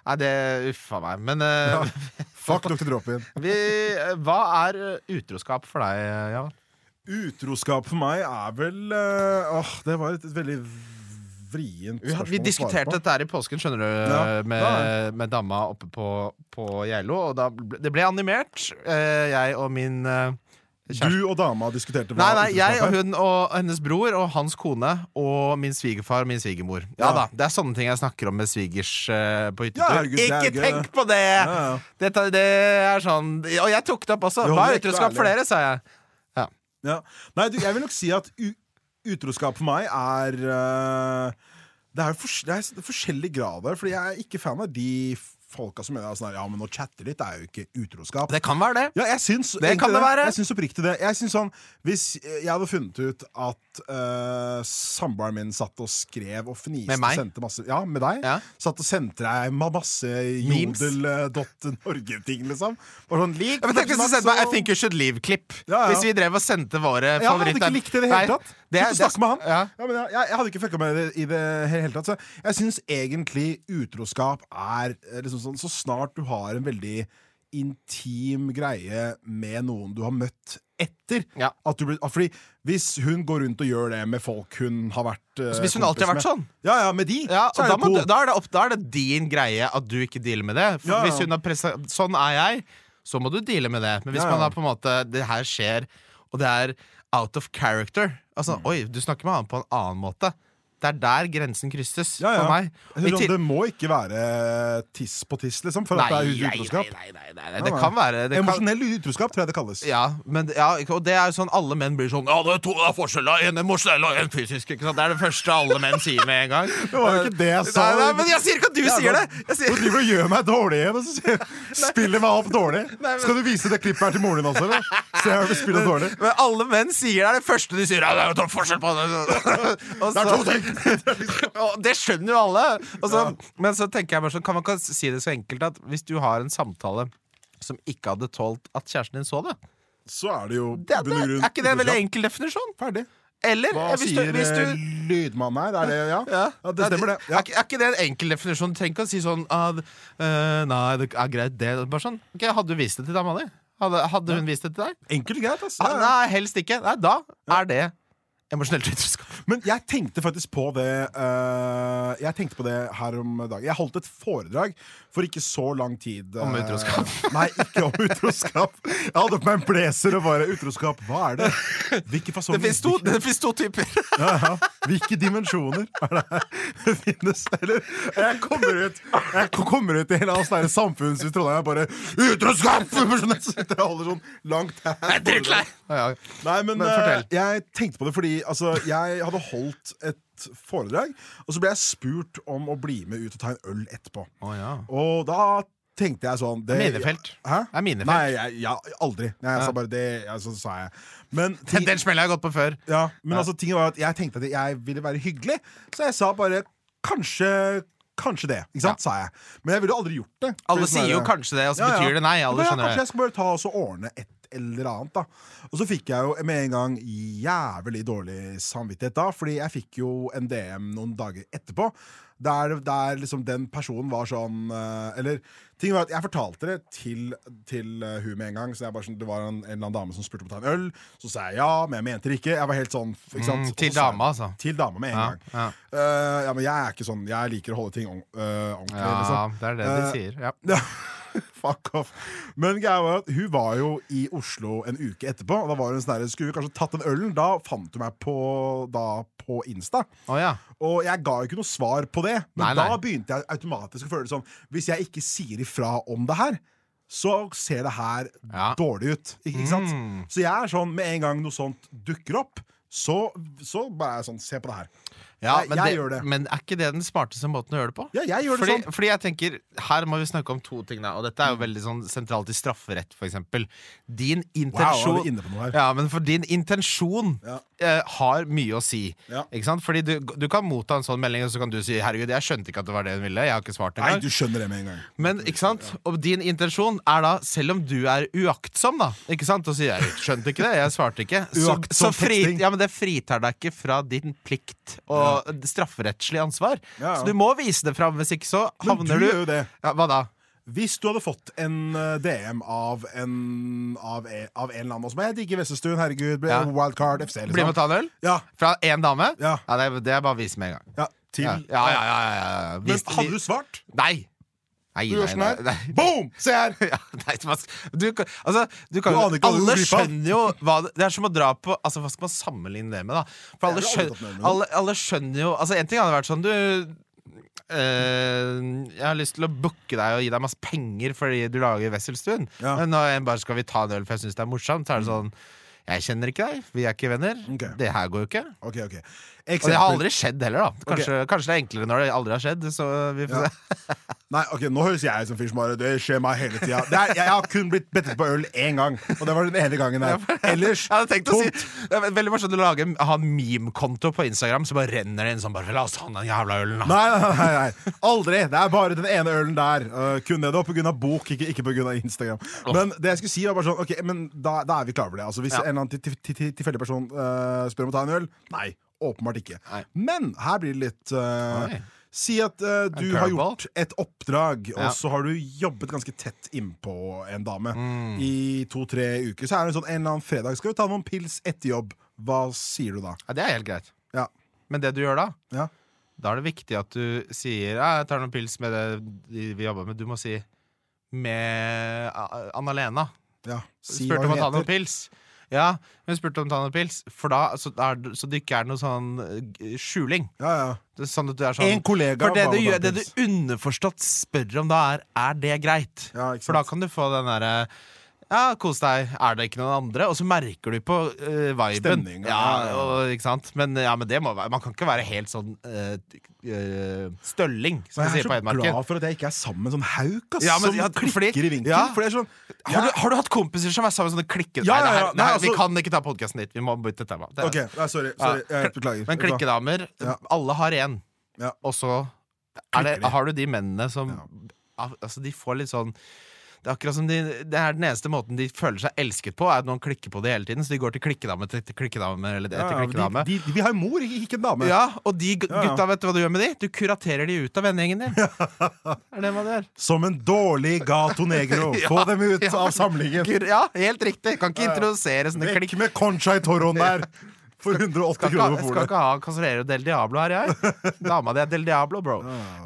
Ja. Nei, det Uffa meg. Men eh, [LAUGHS] Fuck Dr. Drop-in. vi, eh, hva er eh, utroskap for deg, Javan? Utroskap for meg er vel Åh, Åh, det var et, et veldig vrient Vi, spørsmål vi diskuterte dette her i påsken, skjønner du, Ja. med, Ja. med dama oppe på, på Geilo. Og da det ble animert, Uh, jeg og min eh, kjæreste. Du og dama diskuterte Nei, hva nei, jeg og hun og hennes bror og hans kone og min svigerfar og min svigermor. Ja Ja. da, Det er sånne ting jeg snakker om med svigers uh, på Ja, herregud, er Ikke gøy. tenk på det! Ja. Dette, det er sånn Og jeg tok det opp også. Hva er utroskap for dere, sa jeg. Ja. Nei, du, jeg vil nok si at utroskap for meg er uh, Det er, fors det er forskjellige grader, Fordi jeg er ikke fan av de folka som mener sånn her, Ja, men å chatte litt er jo ikke utroskap. Det kan være det. Ja, jeg syns Det kan det være. Jeg syns oppriktig det. Jeg syns sånn Hvis jeg hadde funnet ut at uh, samboeren min satt og skrev og fniste Med meg? sendte masse Ja, med deg. Ja. Satt og sendte deg masse jodel.norge-ting, liksom. Og sånn, lik, tenk hvis du sendte meg I Think You Should Leave-klipp. Ja, ja. Hvis vi drev og sendte våre ja, jeg hadde favoritter. ikke likt det i det hele tatt. Det Slutt å snakke med han. Ja. Ja, men jeg, jeg, jeg hadde ikke fucka med det i det hele tatt. Så jeg syns egentlig utroskap er eh, liksom sånn Så snart du har en veldig intim greie med noen du har møtt etter Ja. blir, fordi Hvis hun går rundt og gjør det med folk hun har vært eh, hvis hun alltid har vært sånn? Ja, ja, med de, Ja, er da, du- da, er det opp, da er det din greie at du ikke dealer med det. Ja. Hvis hun har pressa Sånn er jeg, så må du deale med det. Men hvis man har på en måte Det her skjer, og det er out of character Altså, Mm. oi, du snakker med han på en annen måte. Det er der grensen krysses Ja, ja. for meg. Jeg til- det må ikke være tiss på tiss, liksom, for Nei, at det er utroskap. nei, nei, nei, nei, Det kan være det kan, Emosjonell utroskap, tror jeg det kalles. ja, men, ja, og det er jo sånn alle menn blir sånn Ja, det er to det er forskjeller, en emosjonell og en fysisk. Det er det første alle menn sier med en gang. Det var jo ikke det jeg sa. Nei, men jeg sier ikke at du sier det! Jeg Du driver og gjør meg dårlig igjen, og så [LAUGHS] spiller meg opp dårlig. men- Skal du vise det klippet her til moren din også, eller? Se her, vi spiller dårlig. men alle menn sier det er det første de sier. Ja, det er jo to forskjell på det. [LAUGHS] Og Det er to ting! Det skjønner jo alle. Og ja. Men så tenker jeg bare sånn Kan man ikke si det så enkelt at hvis du har en samtale som ikke hadde tålt at kjæresten din så det, Så er det jo det, det Er ikke det en veldig enkel definisjon? Ferdig. Eller Hva hvis du, sier hvis du eh, lydmannen her? Er det, ja? ja. ja, det stemmer, det. Ja. Er, er ikke det en enkel definisjon? Du trenger ikke å si sånn eh, Nei, det er greit, det. Bare sånn. Okay, hadde du vist det til dama di? Hadde, hadde hun vist det til deg? Enkelt greit. ass. Ah, nei, helst ikke. Nei, da er det emosjonelt utroskap. Men jeg tenkte faktisk på det uh, Jeg tenkte på det her om dagen. Jeg holdt et foredrag for ikke så lang tid. Uh, Om utroskap? [LAUGHS] Nei, ikke om utroskap. Jeg hadde på meg en blazer og bare Utroskap, hva er det? Hvilke fasonger? Det fins to, to typer. [LAUGHS] Ja, ja. Hvilke dimensjoner er det finnes? Eller jeg kommer ut Jeg kommer ut i en sånn samfunnshus og bare Utroskap! [LAUGHS] Jeg og holder sånn langt her. Jeg er drittlei. Nei, men, Men uh, jeg tenkte på det fordi altså, jeg hadde holdt et foredrag, og så ble jeg spurt om å bli med ut og ta en øl etterpå. Oh, ja. Og da tenkte jeg sånn det, Minefelt. Hæ? Det er minefelt. Nei, jeg, ja, aldri. Nei, jeg Ja. sa bare det, ja, så sa jeg. Men, [LAUGHS] ting, den smella har jeg gått på før. ja, men Ja. altså, tingen var at jeg tenkte at jeg ville være hyggelig, så jeg sa bare kanskje Kanskje det, ikke sant, sa jeg. Men jeg ville aldri gjort det. Alle sånn sier jo kanskje det, og så Ja, ja. betyr det nei. Alle men ja, kanskje jeg skal bare ta og ordne et eller annet, da. Og så fikk jeg jo med en gang jævlig dårlig samvittighet da, fordi jeg fikk jo en DM noen dager etterpå. Der, der liksom den personen var sånn eh, Eller ting var at jeg fortalte det til, til eh, hun med en gang. Så jeg bare sånn, Det var en, en eller annen dame som spurte om å ta en øl. Så sa jeg ja, men jeg mente det ikke. Jeg var helt sånn? Mm, til dama, altså. Til dama med en Ja, gang. ja. Uh, ja, men jeg er ikke sånn Jeg liker å holde ting ordent- ordentlig. ja, liksom. det er det de sier. Ja. [LAUGHS] Fuck off. Men greia var at hun var jo i Oslo en uke etterpå. Og da var hun sånn der, Skulle vi kanskje tatt den ølen? Da fant hun meg på, da, på Insta. Oh, ja. Og jeg ga jo ikke noe svar på det. Men Nei, nei. da begynte jeg automatisk å føle det sånn Hvis jeg ikke sier ifra om det her, så ser det her Ja. dårlig ut. Ikke, ikke sant? Mm. Så jeg er sånn, med en gang noe sånt dukker opp, så, så bare er jeg sånn Se på det her. Ja, men, jeg det, gjør det. men er ikke det den smarteste måten å gjøre det på? Ja, jeg gjør det Fordi, sånn. fordi jeg tenker, Her må vi snakke om to ting. Da, og dette er jo veldig sånn sentralt i strafferett, f.eks. Din intensjon Wow, er vi inne på noe her? Ja, men for din intensjon Ja. Eh, har mye å si. Ja. Ikke sant? Fordi du, du kan motta en sånn melding, og så kan du si 'herregud, jeg skjønte ikke at det var det hun ville'. Jeg har ikke svart Nei, du skjønner det med en gang. Men ikke sant? Og din intensjon er da, selv om du er uaktsom, da Ikke sant? Og sier jeg skjønte ikke det, jeg svarte ikke. Så, så fri, ja, men det fritar deg ikke fra din plikt og strafferettslig ansvar. Ja. Så du må vise det fram, hvis ikke så Men havner du du, gjør jo det. Ja, Hva da? Hvis du hadde fått en eh, DM av en Av, en, av en eller annen som jeg digger Vestestuen, herregud, Ja. Wildcard FC, liksom. Bli med og ta en øl? Ja, Fra én dame? Ja. det, er- det er bare å vise med en gang. ja, til Ja, ja, ja, ja. Men hadde du svart? Nei! Nei, Du gjør sånn her. Boom! Se her! [LAUGHS] Ja, nei, du, altså, du kan, Du alle skjønner jo hva det, det er som å dra på altså, Hva skal man sammenligne det med, da? For alle, Jeg har aldri skjøn, tatt med det med noen. alle, alle skjønner jo Altså En ting hadde vært sånn Du eh, Jeg har lyst til å booke deg og gi deg masse penger fordi du lager Wesselstuen. Ja. Men når jeg bare skal vi ta en øl for jeg syns det er morsomt, så er det sånn Jeg kjenner ikke deg, vi er ikke venner. Okay. Det her går jo ikke. Ok, ok Og det har aldri skjedd heller, da. Kanskje, kanskje det er enklere når det aldri har skjedd. Så vi får Ja. se. [LAUGHS] Nei, ok, Nå høres jeg ut som fyr som Det skjer meg hele tida. Jeg har kun blitt bedt på øl én gang, og det var den ene gangen der. [LAUGHS] Ellers å si tomt. Det er veldig morsomt å lage ha en meme-konto på Instagram, så bare renner det inn sånn bare La oss ta den jævla ølen, da. Nei, nei, nei, nei, aldri. Det er bare den ene ølen der. Uh, kun det. Det var pga. bok, ikke, ikke pga. Instagram. Men det jeg skulle si var bare sånn Ok, men da, da er vi klare for det. Altså, hvis Ja. en eller annen til- til- til- tilfeldig person uh, spør om å ta en øl, nei. Åpenbart ikke. Nei. Men her blir det litt uh, Si at uh, du har gjort et oppdrag, Ja. og så har du jobbet ganske tett innpå en dame Mm. i to-tre uker. Så er det en sånn en eller annen fredag. Skal vi ta noen pils etter jobb? Hva sier du da? Ja, det er helt greit. Ja. Men det du gjør da, Ja. da er det viktig at du sier ja, 'Jeg tar noen pils med det vi jobber med'. Du må si 'med Anna-Lena'. ja. Si Spurte om å ta noen pils. Ja, hun spurte om tannpils, for da, så, er, så det ikke er noe sånn eh, skjuling. Ja, ja. Det sånn at du er sånn En kollega For det du, gjør, det du underforstått spør om da, er Er det greit. Ja, For da kan du få den derre ja, kos deg. Er det ikke noen andre? Og så merker du på uh, viben. Stemninga, Ja, ja, ja. og, ikke sant? Men, ja, men det må være Man kan ikke være helt sånn uh, uh, stølling, som de jeg sier på er så glad for at jeg ikke er sammen med sånn hauk ass, Ja, men- som ja, klikker fordi- i vinkel. ja. For det er sånn Har du, har du hatt kompiser som er sammen med sånne klikke... Ja, ja, ja. Nei, nei, Nei, vi altså- kan ikke ta podkasten dit. Vi må bytte tema. Det okay. Ok, nei, sorry. sorry jeg beklager. Men klikkedamer, Ja. alle har én. Ja. Og så det, har du de mennene som Ja. Altså, de får litt sånn det er akkurat som de, det er Den eneste måten de føler seg elsket på, er at noen klikker på det hele tiden. Så de går til klikkedame til, til klikkedame eller etter ja, klikkedame. de, de, vi har ha mor, ikke en dame. Ja, og de gutta, vet du hva du gjør med de? Du kuraterer de ut av vennegjengen din. [LAUGHS] er det man gjør? Som en dårlig gato negro. [LAUGHS] Ja, Få dem ut av samlingen. Ja, helt riktig. Kan ikke introdusere sånne klikk... Vekk med Concha i Toroen [LAUGHS] der! For 180 Skal kroner på bordet. skal ikke ha Casorero del Diablo her, jeg. Dama di er del Diablo, bro.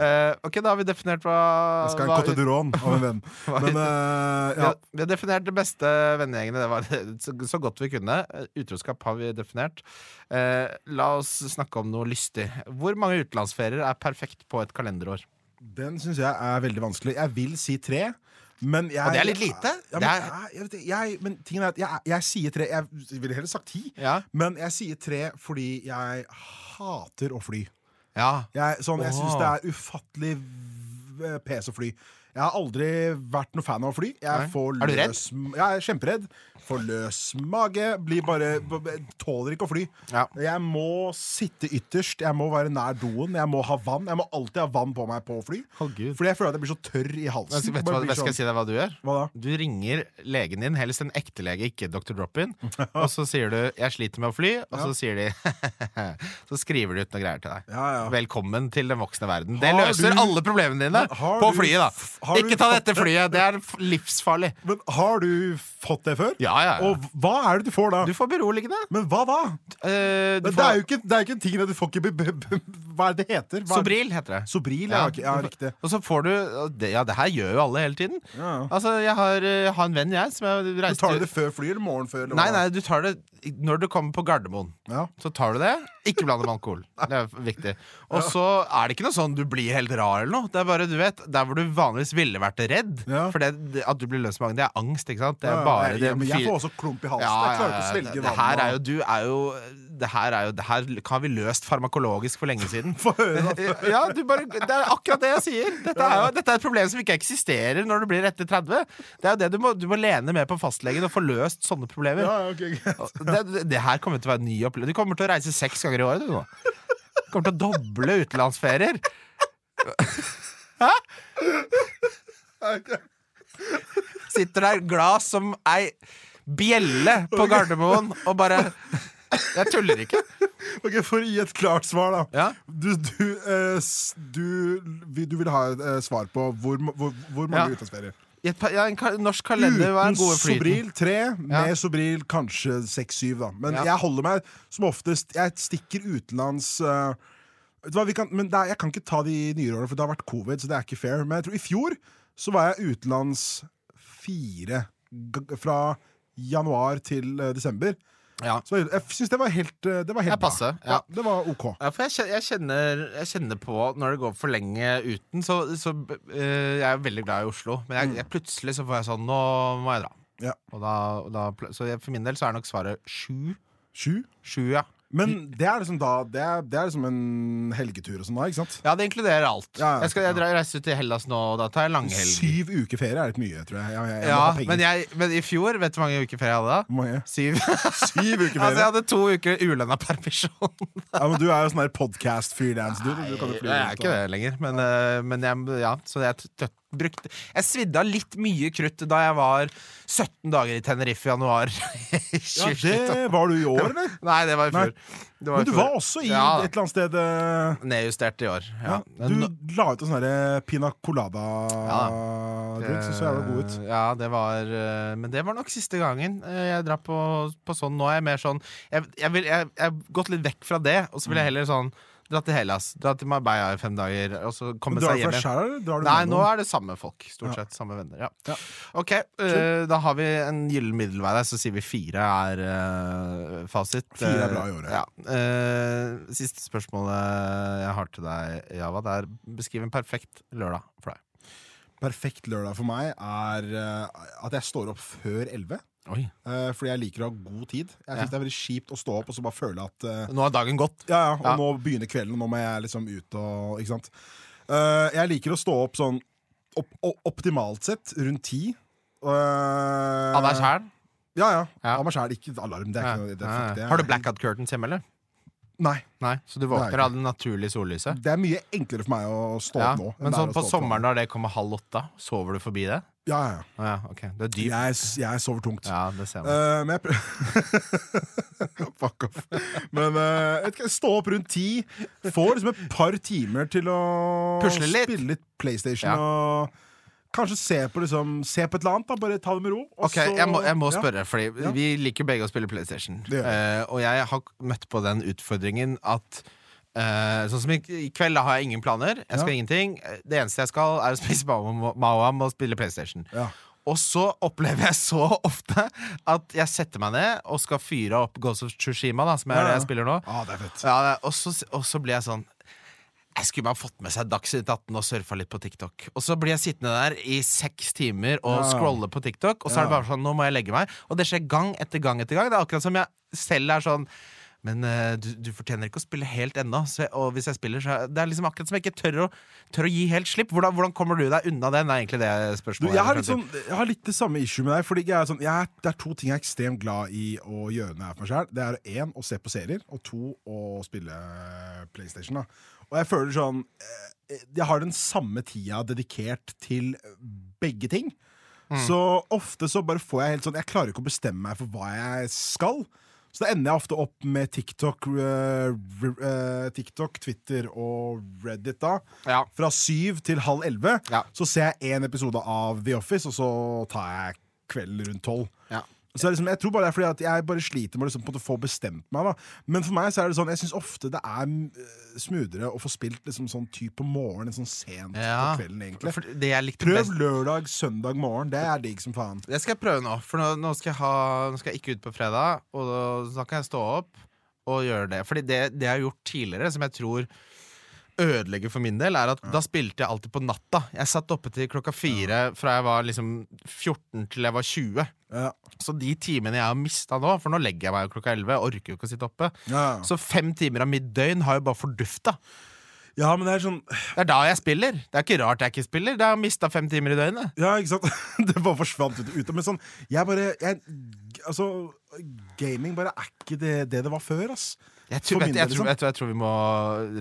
Eh, ok, da har vi definert hva, Jeg skal ha en Cote d'Uron av en venn. [LAUGHS] Men vi, ja. har, vi har definert det beste vennegjengene. Det var [LAUGHS] så, så godt vi kunne. Eh, Utroskap har vi definert. Uh, la oss snakke om noe lystig. Hvor mange utenlandsferier er perfekt på et kalenderår? Den syns jeg er veldig vanskelig. Jeg vil si tre. Men jeg, Og det er litt lite. Ja, men, er- jeg, jeg, men tingen er at jeg, jeg sier tre. Jeg ville heller sagt ti. Ja. Men jeg sier tre fordi jeg hater å fly. ja. Jeg, sånn, jeg syns det er ufattelig pes å fly. Jeg har aldri vært noe fan av å fly. Jeg Nei. får Er du redd? løs, Jeg er kjemperedd. Får løs mage. Blir bare Tåler ikke å fly. Ja. Jeg må sitte ytterst. Jeg må være nær doen. Jeg må ha vann. Jeg må alltid ha vann på meg på fly. Å, Gud. Fordi jeg føler at jeg blir så tørr i halsen. Vet du hva, jeg skal sånn- si deg hva du gjør? Hva da? Du ringer legen din, helst en ekte lege, ikke Dr. Drop-in. [LAUGHS] Og så sier du 'jeg sliter med å fly', og så sier de [LAUGHS] Så skriver de ut noe greier til deg. Ja, ja. Velkommen til den voksne verden. Det Har løser du- alle problemene dine på flyet, da. Ikke ta dette flyet, det er livsfarlig. Men har du fått det før? Ja, ja, ja. Og hva er det du får da? Du får beroligende. Men hva da? Uh, Men det er ikke, det er jo ikke en ting du får ikke be, be, be, Hva er det det heter? Hva Sobril, heter det. Sobril, ja. ja, får- riktig. Og så får du det, Ja, det her gjør jo alle hele tiden. Ja. Altså, jeg har, eh, jeg har en venn, jeg, som jeg reiste Du tar det før fly, eller morgen før? Eller Nei, nei, du tar det når du kommer på Gardermoen. Ja. Så tar du det. Ikke blande med alkohol. [LAUGHS] Det er viktig. Og så er det ikke noe sånn du blir helt rar eller noe. Det er bare, du vet, Der hvor du vanligvis ville vært redd. Ja. For det, at du blir løs magen, det er angst, ikke sant? Det er Ja, bare jeg, det, men jeg får også klump i halsen. Ja, jeg klarer ikke å ja, ja. svelge vann. her er jo, du er jo det her, er jo, det her har vi løst farmakologisk for lenge siden. [LAUGHS] Få høre, da. [LAUGHS] Ja, du bare, Det er akkurat det jeg sier. Dette er, jo, dette er et problem som ikke eksisterer når du blir etter 30. Det er jo det Du må, du må lene med på fastlegen og få løst sånne problemer. Ja, okay. Det, det, det her kommer til å være en ny opplevelse. Du kommer til å reise seks ganger i året. Du, nå. du kommer til å doble utenlandsferier. [LAUGHS] Hæ? Sitter der glad som ei bjelle på Gardermoen og bare Jeg tuller ikke. [LAUGHS] Ok, For å gi et klart svar, da. Ja. Du, du, eh, s- du, vi- du vil ha et eh, svar på hvor, ma- hvor, hvor mange Ja. utlandsferier? I et, pa- ja, en ka norsk kalender var Uten en gode flyten. Sobril tre, med Ja. Sobril kanskje seks-syv. da Men Ja. jeg holder meg som oftest Jeg stikker utenlands eh, Vet du hva, vi kan, men det er, Jeg kan ikke ta de nyere årene, for det har vært covid. Så det er ikke fair Men jeg tror i fjor så var jeg utenlands fire g Fra januar til eh, desember. Ja. Så jeg, jeg syns det var helt, eh, det var helt Det passer, passe, bra. ja. Det var OK. Ja, for jeg jeg, kjenner, jeg kjenner på når det går for lenge uten, så, så eh, Jeg er veldig glad i Oslo, men jeg, jeg, plutselig så får jeg sånn Nå må jeg dra. Ja. Og da, og da, så jeg, for min del så er nok svaret sju. Sju. Sju, ja. Men det er liksom da Det er, det er liksom en helgetur og sånn da, ikke sant? Ja, det inkluderer alt. Ja, ja, jeg, skal, jeg drar, reiser til Hellas nå, og da tar jeg langhelg. Syv uker ferie er litt mye, tror jeg. jeg, jeg, Ja, men, men i fjor, vet du hvor mange uker ferie jeg hadde da? Mange? Syv. [LAUGHS] Syv uker altså, jeg hadde to uker ulønna permisjon. [LAUGHS] Ja, men Du er jo sånn der podcast-freelance. Du, du kan jo fly jeg er ikke det lenger, men, eh, men ja, så jeg t- t- brukte Jeg svidde av litt mye krutt da jeg var 17 dager i Tenerife i januar. [LAUGHS] Ja, det var du i år, eller? [LAUGHS] Nei, det var i fjor. Det var Men du var også i Ja. et eller annet sted eh, Nedjustert i år. Ja. ja, Du la ut en sånn pina colada-drink som så jævla god ut. Eh, Ja, det var eh, Men det var nok siste gangen jeg drar på, på sånn. Nå er jeg mer sånn Jeg, jeg, vil, jeg, jeg har gått litt vekk fra det, og så vil jeg heller sånn Dra til Hellas. Dra til Marbella i fem dager, og så komme seg hjem igjen. Nei, nå er det samme folk. Stort sett samme venner. Ja. Ok, uh, da har vi en gyllen middelvei der, så sier vi fire er uh, fasit. Fire er bra i året. Ja. Eh, siste spørsmålet jeg har til deg, Java, det er beskriv en perfekt lørdag for deg. Perfekt lørdag for meg er eh, at jeg står opp før 11. Oi. eh, fordi jeg liker å ha god tid. Jeg synes Det er veldig kjipt å stå opp og så bare føle at eh, Nå er dagen gått. Ja, ja, og Ja. nå begynner kvelden, og nå må jeg liksom ut og Ikke sant. Eh, jeg liker å stå opp sånn opp, o- optimalt sett rundt ti. Uh, Av deg sjæl? Ja, ja. Ja. Av meg sjæl. Ikke alarm. Det er ikke noe det, fuck det. Har du blackout curtains hjemme, eller? Nei. Nei, Så du Nei. våkner av det naturlige sollyset? Det er mye enklere for meg å stå Ja. opp nå. enn Men det er sånn å på stå opp sommeren når det kommer halv åtte, sover du forbi det? Ja, ja. Ja, ok. Det er dypt. Jeg, jeg sover tungt. Ja, det ser man. Eh, men jeg prøver [LAUGHS] Fuck off. Men uh, stå opp rundt ti. Få liksom et par timer til å Pusle litt. spille litt PlayStation. Ja. Og kanskje se på, liksom, se på et eller annet. Da. Bare ta det med ro. Ok, så- jeg må, jeg må ja. spørre, fordi Ja. vi liker begge å spille PlayStation. Eh, og jeg har møtt på den utfordringen at eh, Sånn som i, i kveld, har jeg ingen planer. Jeg skal Ja. ingenting. Det eneste jeg skal, er å spise Mawam og spille PlayStation. Ja. Og så opplever jeg så ofte at jeg setter meg ned og skal fyre opp Ghost of Tsushima, da, som er Ja, det ja. jeg spiller nå. Ah, det er fett. Ja, det- og, så, og så blir jeg sånn Jeg skulle bare fått med seg Dagsnytt 18 og surfa litt på TikTok. Og så blir jeg sittende der i seks timer og Ja. scrolle på TikTok, og så er det bare sånn Nå må jeg legge meg. Og det skjer gang etter gang etter gang. Det er akkurat som jeg selv er sånn men eh, du, du fortjener ikke å spille helt ennå. Og hvis jeg spiller, så Det er liksom akkurat som jeg ikke tør å, tør å gi helt slipp. Hvordan, hvordan kommer du deg unna? Det er egentlig det Du, jeg, har sånn, jeg har litt det samme issue med deg. Fordi jeg sånn, jeg det er to ting jeg er ekstremt glad i å gjøre når jeg er for meg selv. Det er én å se på serier, og to å spille PlayStation. Da. Og jeg føler sånn eh, Jeg har den samme tida dedikert til begge ting. Så ofte så bare får jeg helt sånn Jeg klarer ikke å bestemme meg for hva jeg skal. Så da ender jeg ofte opp med TikTok, uh, eh, TikTok Twitter og Reddit da. Ja. Fra syv til halv elleve. Ja. Så ser jeg én episode av The Office, og så tar jeg kvelden rundt tolv. Så liksom, jeg tror bare det er fordi at jeg bare sliter med å liksom få bestemt meg. da Men for meg så er det sånn Jeg syns ofte det er eh, smoothere å få spilt liksom sånn typ på morgenen, sånn sent Ja. på kvelden, egentlig. Prøv best lørdag, søndag morgen. Det er digg som faen. Det skal jeg prøve nå, for nå, nå, skal, jeg ha, nå skal jeg ikke ut på fredag. Og da, da kan jeg stå opp og gjøre det. Fordi det, det jeg har gjort tidligere, som jeg tror ødelegger for min del, er at da spilte jeg alltid på natta. Jeg satt oppe til klokka fire fra jeg var liksom 14 til jeg var 20. Ja. Så de timene jeg har mista nå, for nå legger jeg meg klokka 11, orker jo ikke å sitte oppe. Ja. Så fem timer av mitt døgn har jo bare fordufta. ja, men det er sånn Det er da jeg spiller. Det er ikke rart jeg ikke spiller. Det har mista fem timer i døgnet. Ja, ikke sant? [LAUGHS] Det bare forsvant ut. ut. Men sånn, jeg bare jeg, Altså, gaming bare er ikke det det, det var før, ass. Jeg tror, vet, jeg, tror, jeg, tror, jeg tror vi må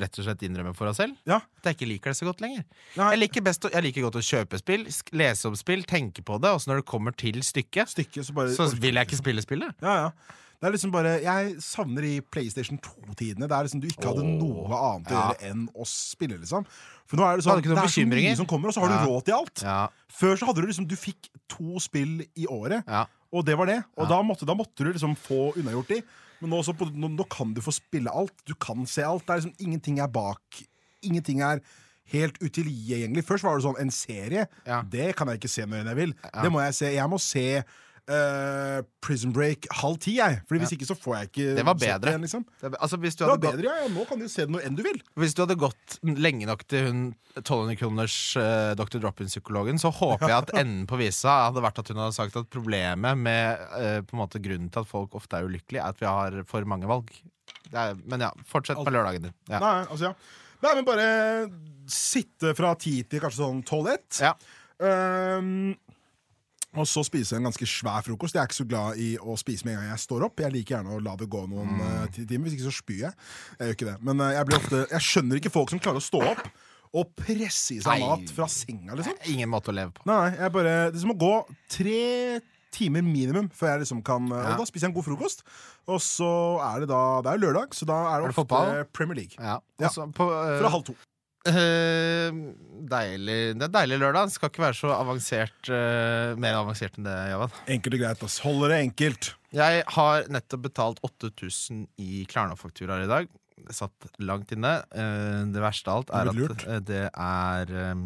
rett og slett innrømme for oss selv. Ja. At jeg ikke liker det så godt lenger. Jeg liker, best jeg liker godt å kjøpe spill, lese om spill, tenke på det, og så når det kommer til stykket, Stykket, så bare så vil jeg ikke spille spillet. Ja, ja. Det er liksom bare Jeg savner i PlayStation 2-tidene. Der liksom du ikke hadde noe annet å gjøre enn å spille, liksom. For nå er det sånn Det er så mye som kommer, og så har du råd til alt. Ja, Før så hadde du liksom Du fikk to spill i året, ja. og det var det. Og Ja. da, måtte, da måtte du liksom få unnagjort de. Men nå, så på, nå, nå kan du få spille alt. Du kan se alt. Det er liksom Ingenting er bak. Ingenting er helt utilgjengelig. Først var det sånn en serie. Ja. Det kan jeg ikke se når jeg vil. Ja. Det må jeg se. Jeg må se eh, Prison Break halv ti, jeg. Fordi hvis ikke så får jeg ikke Det var bedre. igjen, liksom. Det, altså, hvis, du Det var bedre, ja, ja. Nå kan du se det når enn du vil. hvis du hadde gått lenge nok til hun 1200 kroners uh, Dr. Drop-in-psykologen, så håper jeg at [LAUGHS] enden på visa hadde vært at hun hadde sagt at problemet med uh, på en måte grunnen til at folk ofte er ulykkelige, er at vi har for mange valg. Det er, men ja, fortsett på lørdagen din. Ja. Nei, altså, ja. Nei, men bare sitte fra ti til kanskje sånn tolv-ett. Ja. Ehm, og så spise en ganske svær frokost. Jeg er ikke så glad i å spise med en gang jeg står opp. Jeg liker gjerne å la det gå noen Mm. eh, timer. Hvis ikke så spyr jeg. Jeg gjør ikke det. Men eh, jeg, blir ofte, jeg skjønner ikke folk som klarer å stå opp og presse i seg Nei. mat fra senga, liksom. Ingen måte å leve på. Nei, jeg bare, Det som å gå tre timer minimum før jeg liksom kan Ja. Og da spiser jeg en god frokost. Og så er det da Det er lørdag, så da er det, Er det ofte fotball? Premier League. Ja. Ja. På, uh, Fra halv to. Eh, deilig. Det er deilig lørdag. Det skal ikke være så avansert uh, mer avansert enn det, Javan. Enkelt og greit. ass Holder det enkelt. Jeg har nettopp betalt 8000 i Klarna-fakturaer i dag. satt langt inne. Uh, det verste av alt er Det at det er eh,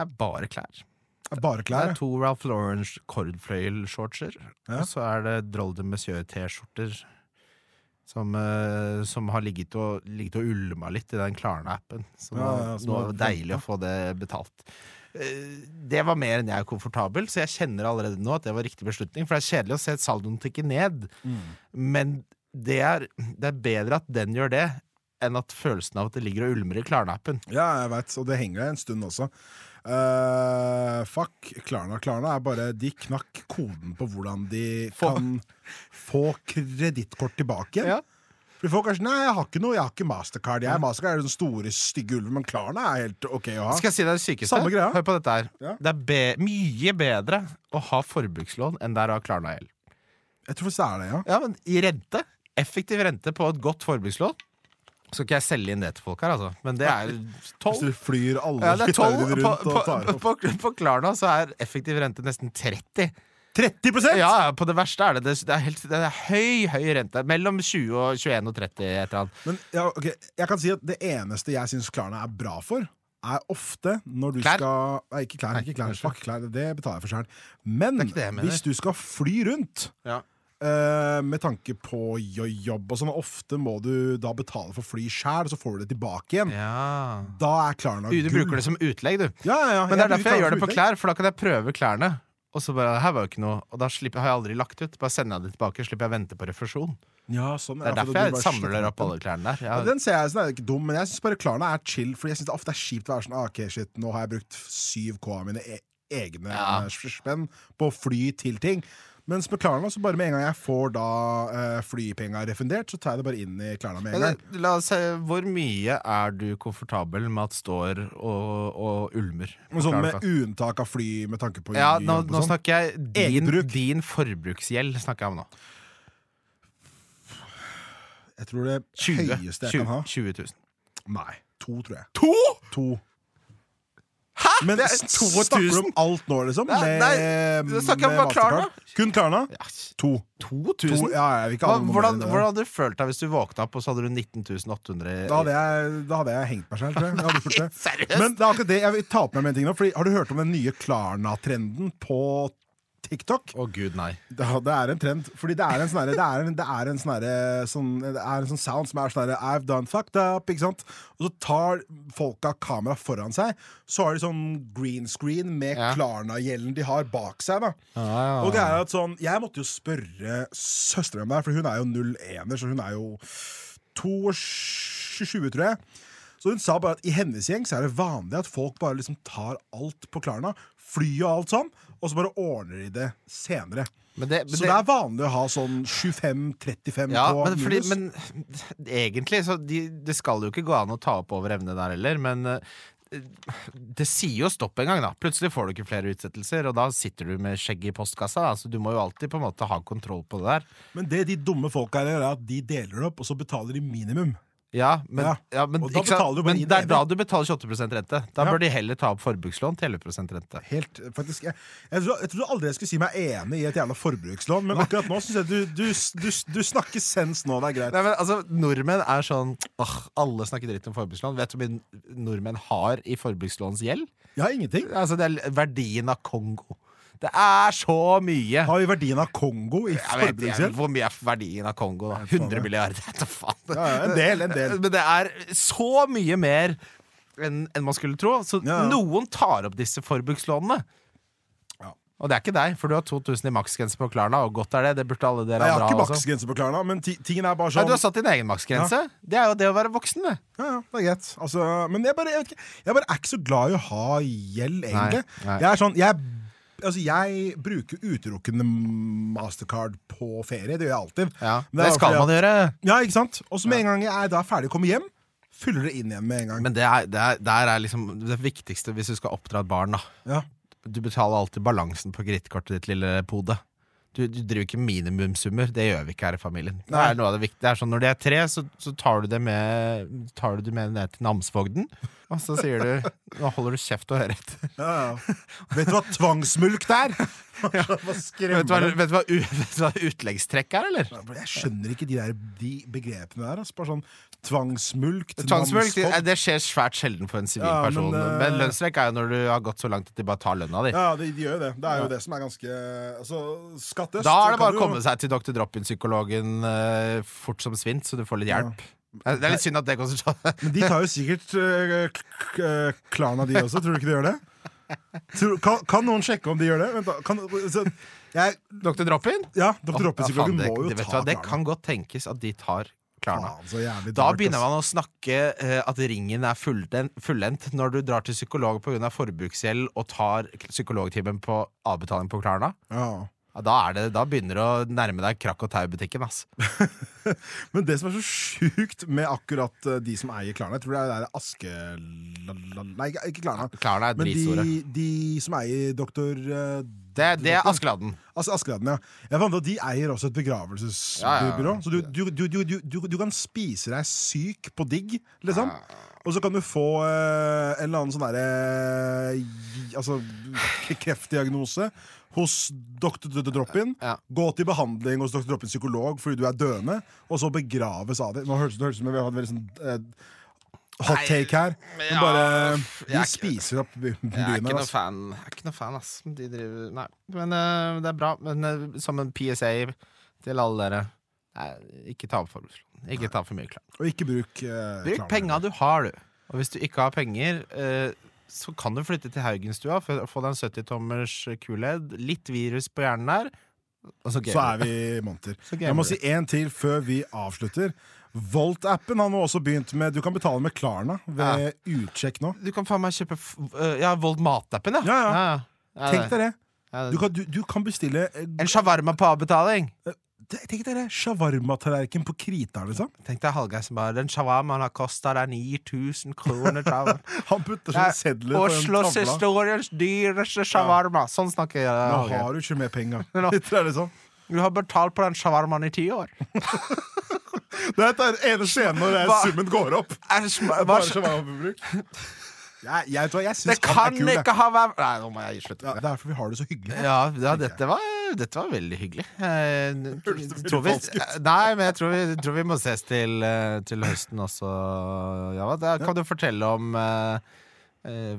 er bare klær. Bare Det er to Ralph Lauren kordfløyel-shortser, Ja. og så er det Drolde Monsieur-T-skjorter. Som, eh, som har ligget og, ligget og ulma litt i den Klarna-appen. Så Ja, ja, nå er det deilig å få det betalt. Eh, Det var mer enn jeg er komfortabel, så jeg kjenner allerede nå at det var riktig beslutning. For det er kjedelig å se saldoen tikke ned, men det er, det er bedre at den gjør det, enn at følelsen av at det ligger og ulmer i Klarna-appen. Ja, jeg vet, og det henger der en stund også. Uh, fuck Klarna. Klarna er bare De knakk koden på hvordan de kan få kredittkort tilbake. Ja. Fordi folk er sånn Nei, jeg har ikke noe, jeg har ikke Mastercard. Jeg, Mastercard er den store, stygge ulven, men Klarna er helt ok å ha. Skal jeg si deg det sykeste? Samme greia. Hør på dette her. Ja. Det er be mye bedre å ha forbrukslån enn det er å ha Klarna-gjeld. Jeg tror faktisk det er det, ja. Ja, men i rente, effektiv rente på et godt forbrukslån Skal ikke jeg selge inn det til folk her, altså, men det er [LAUGHS] Hvis du flyr alle Ja, det er 12 flytterne på, på, og tar opp på, på Klarna så er effektiv rente nesten 30. 30 Ja, på det verste er det det. Er, helt, det er høy, høy rente. Mellom 20 og 21 og 30. Et eller annet. Men ja, okay. jeg kan si at det eneste jeg syns klærne er bra for, er ofte når du Klær? skal Nei, ikke klær. Ikke klær. kanskje. Klær, det betaler jeg for sjøl. Men hvis du skal fly rundt Ja. Uh, med tanke på jobb og sånn, ofte må du da betale for fly sjæl, så får du det tilbake igjen. ja. Da er klærne gull. du bruker det som utlegg, du. Ja, ja. Men det er derfor jeg Klarna gjør det på utlegg. klær, for da kan jeg prøve klærne. Og så bare, her var jo ikke noe Og da slipper, har jeg aldri lagt ut. Bare sender jeg det tilbake, slipper jeg å vente på refusjon. Ja, sånn, Det er ja, derfor jeg samler opp alle klærne der. Ja, Jeg, den ser jeg, sånn, er ikke dum, men jeg syns bare klærne er chill. Fordi jeg synes det ofte er kjipt å være sånn ah, Ok, shit, nå har jeg brukt 7K av mine e egne Ja. spenn på å fly til ting. Mens med Klarna, så bare med en gang jeg får da eh, flypenga refundert, så tar jeg det bare inn i Klarna med en gang. men la oss se, hvor mye er du komfortabel med at står og, og ulmer? sånn med unntak av fly med tanke på ja, nå, nå sånn. snakker jeg din, din forbruksgjeld. snakker jeg om nå Jeg tror det 20, høyeste jeg 20, kan ha 20 000. Nei, to, tror jeg. To?! To. Hæ?! Men det er 2000. snakker du om alt nå, liksom? Nei, Med, nei, det snakker jeg om Klarna. Kun Klarna? Ja, To. 2000? to. Ja, jeg vil ikke Hva, hvordan, hvordan hadde du følt deg hvis du våkna opp og så hadde du 19.800 Da hadde, jeg, da hadde jeg hengt meg selv, tror jeg. jeg? [LAUGHS] Men det er akkurat det jeg vil ta opp med meg en ting nå. Fordi, har du hørt om den nye Klarna-trenden på TikTok? Å gud, nei. Det, det er en trend. Fordi det er en sånn det er en, det er en sånn sånn, Det er en sånn sound som er sånn I've done fucked up. Ikke sant? Og så tar folka kamera foran seg. Så har de sånn green screen med Ja. Klarna-gjelden de har bak seg. da Ah, Og det er at sånn Jeg måtte jo spørre søstera mi, for hun er jo 01-er, så hun er jo 22, tror jeg. Så hun sa bare at i hennes gjeng så er det vanlig at folk bare liksom tar alt på Klarna. Fly og alt sånn, og så bare ordner de det senere. Men det, men Så det er vanlig å ha sånn 25-35 ja, på men, fordi, minus. men egentlig så de, Det skal jo ikke gå an å ta opp over evne der heller, men eh, det sier jo stopp en gang, da. Plutselig får du ikke flere utsettelser, og da sitter du med skjegget i postkassa. Da. Så du må jo alltid på en måte ha kontroll på det der. Men det de dumme folka gjør, er at de deler det opp, og så betaler de minimum. Ja, men, Ja, ja, men, og da betaler du bare men det er da du betaler 28 rente. Da Ja. bør de heller ta opp forbrukslån til 11 rente. Helt, faktisk Jeg, jeg, tror, jeg trodde aldri jeg skulle si meg enig i et jævla forbrukslån, men akkurat nå syns jeg du, du, du, du snakker sens nå. Det er greit. Nei, men altså, Nordmenn er sånn åh, Alle snakker dritt om forbrukslån. Vet du hvor mye nordmenn har i forbrukslånsgjeld? Ja, ingenting. Altså, det er verdien av Kongo. Det er så mye! Har vi verdien av Kongo i forbruksgjeld? hvor mye er verdien av Kongo, da. 100 milliarder, [LAUGHS] jeg faen. Ja, ja, en del, en del. Men det er så mye mer enn en man skulle tro. Så Ja, ja. noen tar opp disse forbrukslånene. Og det er ikke deg, for du har 2000 i maksgrense på Klarna, og godt er det. Det burde alle dere Nei, jeg har ikke maksgrense på Klarna, men ti- tingen er bare Nei, sånn du har satt din egen maksgrense. Det er jo det å være voksen, det. Ja, ja, det er greit. Altså, men jeg bare, jeg, vet ikke, jeg bare er ikke så glad i å ha gjeld, egentlig. nei. Jeg er sånn jeg, altså, jeg bruker utelukkende Mastercard på ferie. Det gjør jeg alltid. Ja, det, det skal fordi man gjøre. Ja, ikke sant? Og så med en gang jeg er da ferdig å komme hjem, fyller det inn igjen med en gang. Men det er, det er, der er liksom det viktigste hvis du skal oppdra et barn. da ja. Du betaler alltid balansen på kredittkortet ditt, lille pode. Du, du driver ikke minimumsummer. Det gjør vi ikke her i familien. Det er noe av det viktige. Det er sånn Når de er tre, så, så tar, du det med, tar du det med ned til namsfogden. Og så sier du Nå holder du kjeft og hører etter. Ja, ja. Vet du hva tvangsmulkt er? [LAUGHS] Hva Vet du hva, vet du hva, [LAUGHS] vet du hva utleggstrekk er, eller? Jeg skjønner ikke de, der, de begrepene der. Altså. Bare sånn tvangsmulkt, Tvangsmulkt det, det skjer svært sjelden for en sivil Ja, men, person. eh, Men lønnstrekk er jo når du har gått så langt at de bare tar lønna di. Ja, de, de gjør jo det. Det er jo det som er ganske Altså, Skattøst Da er det bare å komme seg til Dr. Drop-in-psykologen uh, fort som svint, så du får litt hjelp. Eh, Det er litt synd at det sånn. Men de tar jo sikkert uh, Klarna, de også. Tror du ikke de gjør det? Tror, kan, kan noen sjekke om de gjør det? Vent da, kan, så, jeg, Dr. Drop-in? ja, Dr. Ja, Droppe-psykologen faen, det, må jo det, vet ta hva, det kan godt tenkes at de tar Klarna. Faen, Da begynner man å snakke uh, at ringen er fullendt når du drar til psykolog pga. forbruksgjeld og tar psykologtimen på avbetaling på Klarna. Ja. Ja, da, er det, da begynner det å nærme deg Krakk og Tau-butikken. ass. [LAUGHS] Men det som er så sjukt med akkurat eh, de som eier Klarna Jeg tror det er Aske... Nei, ikke- Klarna. Klarna er Men de, de som eier doktor eh, Det, det er Askeladden. Altså Askeladden, ja. Jeg fant at De eier også et begravelsesbyrå. Så du, du, du, du, du, du, du kan spise deg syk på digg, liksom. Og så kan du få eh, en eller annen sånn derre Altså kreftdiagnose hos Dr. Drop-in. Ja. Gå til behandling hos Dr. Drop-in psykolog fordi du er døende, og så begraves av det. Nå høres det ut som vi har hatt veldig sånn eh, hot take her. Men ja, bare De er spiser opp by- Jeg er byen ikke noe Altså. fan, jeg er ikke noe fan ass. De driver, nei. Men uh, det er bra. Men uh, som en PSA til alle dere nei, Ikke ta opp forbrukslån. Ikke ta for mye klær. Og ikke bruk uh, Bruk penga du har, du. Og hvis du ikke har penger, eh, så kan du flytte til Haugenstua og få deg en 70-tommers kuled. litt virus på hjernen der, så Så er vi monter. Jeg må si én til før vi avslutter. Volt-appen har nå også begynt med Du kan betale med Klarna ved utsjekk nå. Du kan faen meg kjøpe øh, Ja, Volt matappen, ja. Ja, ja. ja. ja Tenk deg det. Ja, Du kan, du, du kan bestille eh, En shawarma på avbetaling. Tenk dere det shawarma-tallerken på Krita, liksom. Tenk deg bare Den shawarmaen har kosta deg 9000 kroner. [LAUGHS] Han putter sånne sedler på Oslos tavla. historiens dyreste shawarma. Sånn snakker jeg. Nå har du ikke mer penger. [LAUGHS] Det er liksom. Du har betalt på den shawarmaen i ti år. [LAUGHS] Det er ene scenen når Hva? summen går opp. Er det, hva, Bare shawarma-forbruk. Jeg, jeg, jeg det syns han kan er kul. jeg. ikke ha vært Nei, nå må jeg slutte. Ja, det er derfor vi har det så hyggelig. Ja, ja dette, var, dette var veldig hyggelig. Eh, tror vi, nei, men jeg tror vi, tror vi må ses til, eh, til høsten også. Ja, da kan du fortelle om hva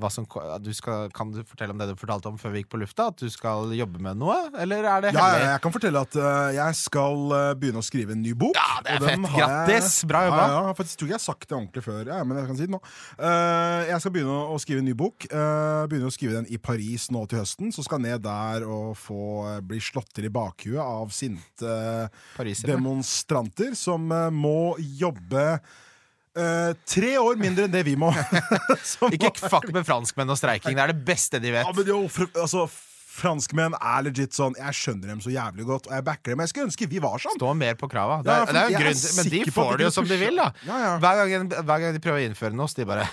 som du skal, Kan du fortelle om det du fortalte om før vi gikk på lufta? At du skal jobbe med noe? Eller er det Ja, ja, jeg kan fortelle at uh, jeg skal uh, begynne å skrive en ny bok. Ja, det er fett. Grattis! jeg-. Bra jobba. Ja, ja, faktisk tror ikke jeg har sagt det ordentlig før, ja, men jeg kan si det nå. uh, jeg skal begynne å skrive en ny bok. Begynne å skrive den i Paris nå til høsten. Så skal jeg ned der og få eh, bli slått til i bakhuet av sinte demonstranter som eh, må jobbe eh, tre år mindre enn det vi må. [LAUGHS] Ikke fuck med franskmenn og streiking. Det er det beste de vet. ja, men jo, altså, franskmenn er legit sånn Jeg skjønner dem så jævlig godt, og jeg backer dem. Jeg skulle ønske vi var sånn. Stå mer på krava. Det er, ja, det er jo er grunn men de får det jo som de vil, da. Ja, ja. Hver, gang, hver gang de prøver å innføre noe, så de bare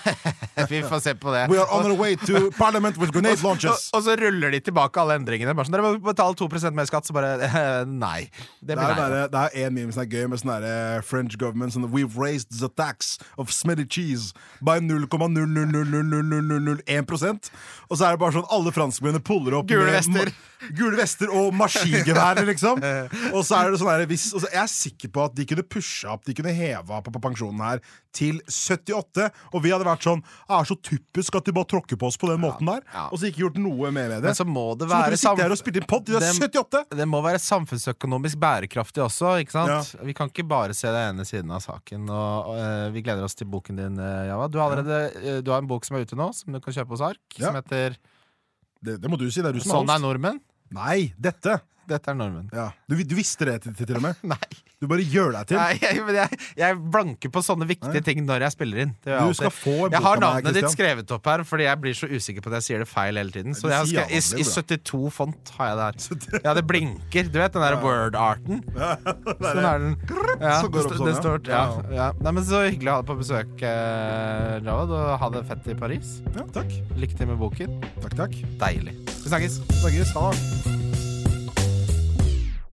Vi får se på det. We are on our way to parliament with grenade Og, launches. og så ruller de tilbake alle endringene. Bare sånn, Dere må betale 2% mer skatt. Så bare eh, Nei. Det Det blir er, nei. det er en meme som er gøy med sånn derre French government sånn, We've raised the tax of smelly cheese by 0,0000001% Og så er det bare sånn alle franskmennene puller opp Gule med vester. Gule vester og maskingeværer, liksom. [LAUGHS] Og så er det sånn der, hvis, og så Jeg er sikker på at de kunne pusha opp De kunne heva på, på pensjonen her til 78, og vi hadde vært sånn Det er så typisk at de bare tråkker på oss på den måten der, ja. og så ikke gjort noe mer med det. Men så må det Så være sitte her og spille inn pod er Det- 78! det må være samfunnsøkonomisk bærekraftig også. ikke sant? Vi kan ikke bare se den ene siden av saken. Og, eh, Vi gleder oss til boken din, eh, Java. Du har, allerede, eh, du har en bok som er ute nå, som du kan kjøpe hos Ark. Ja. Som heter Det, det må du si. Det er du som 'Sånn er nordmenn'. Nei, dette! Dette er normen. Ja. Du, du visste det til, til, og med? [LAUGHS] Nei. Du bare gjør deg til. Nei, jeg, men jeg, jeg blanker på sånne viktige Nei. ting når jeg spiller inn. Jeg Du skal alltid. få en Jeg bok har av meg, navnet ditt skrevet opp her, fordi jeg blir så usikker på at jeg sier det feil hele tiden. Så jeg skal, i, i 72 font har jeg det her. Ja, det blinker. Du vet den der word-arten? [LAUGHS] Sånn er den. Ja, Så går det opp sånn, det ja. står, ja, Ja. ja. Nei, men Så hyggelig å ha deg på besøk, eh, Javad. Og ha det fett i Paris. Ja, takk. Lykke til med boken. Takk, takk. Deilig. Vi snakkes. Vi Snakkes. Ha det.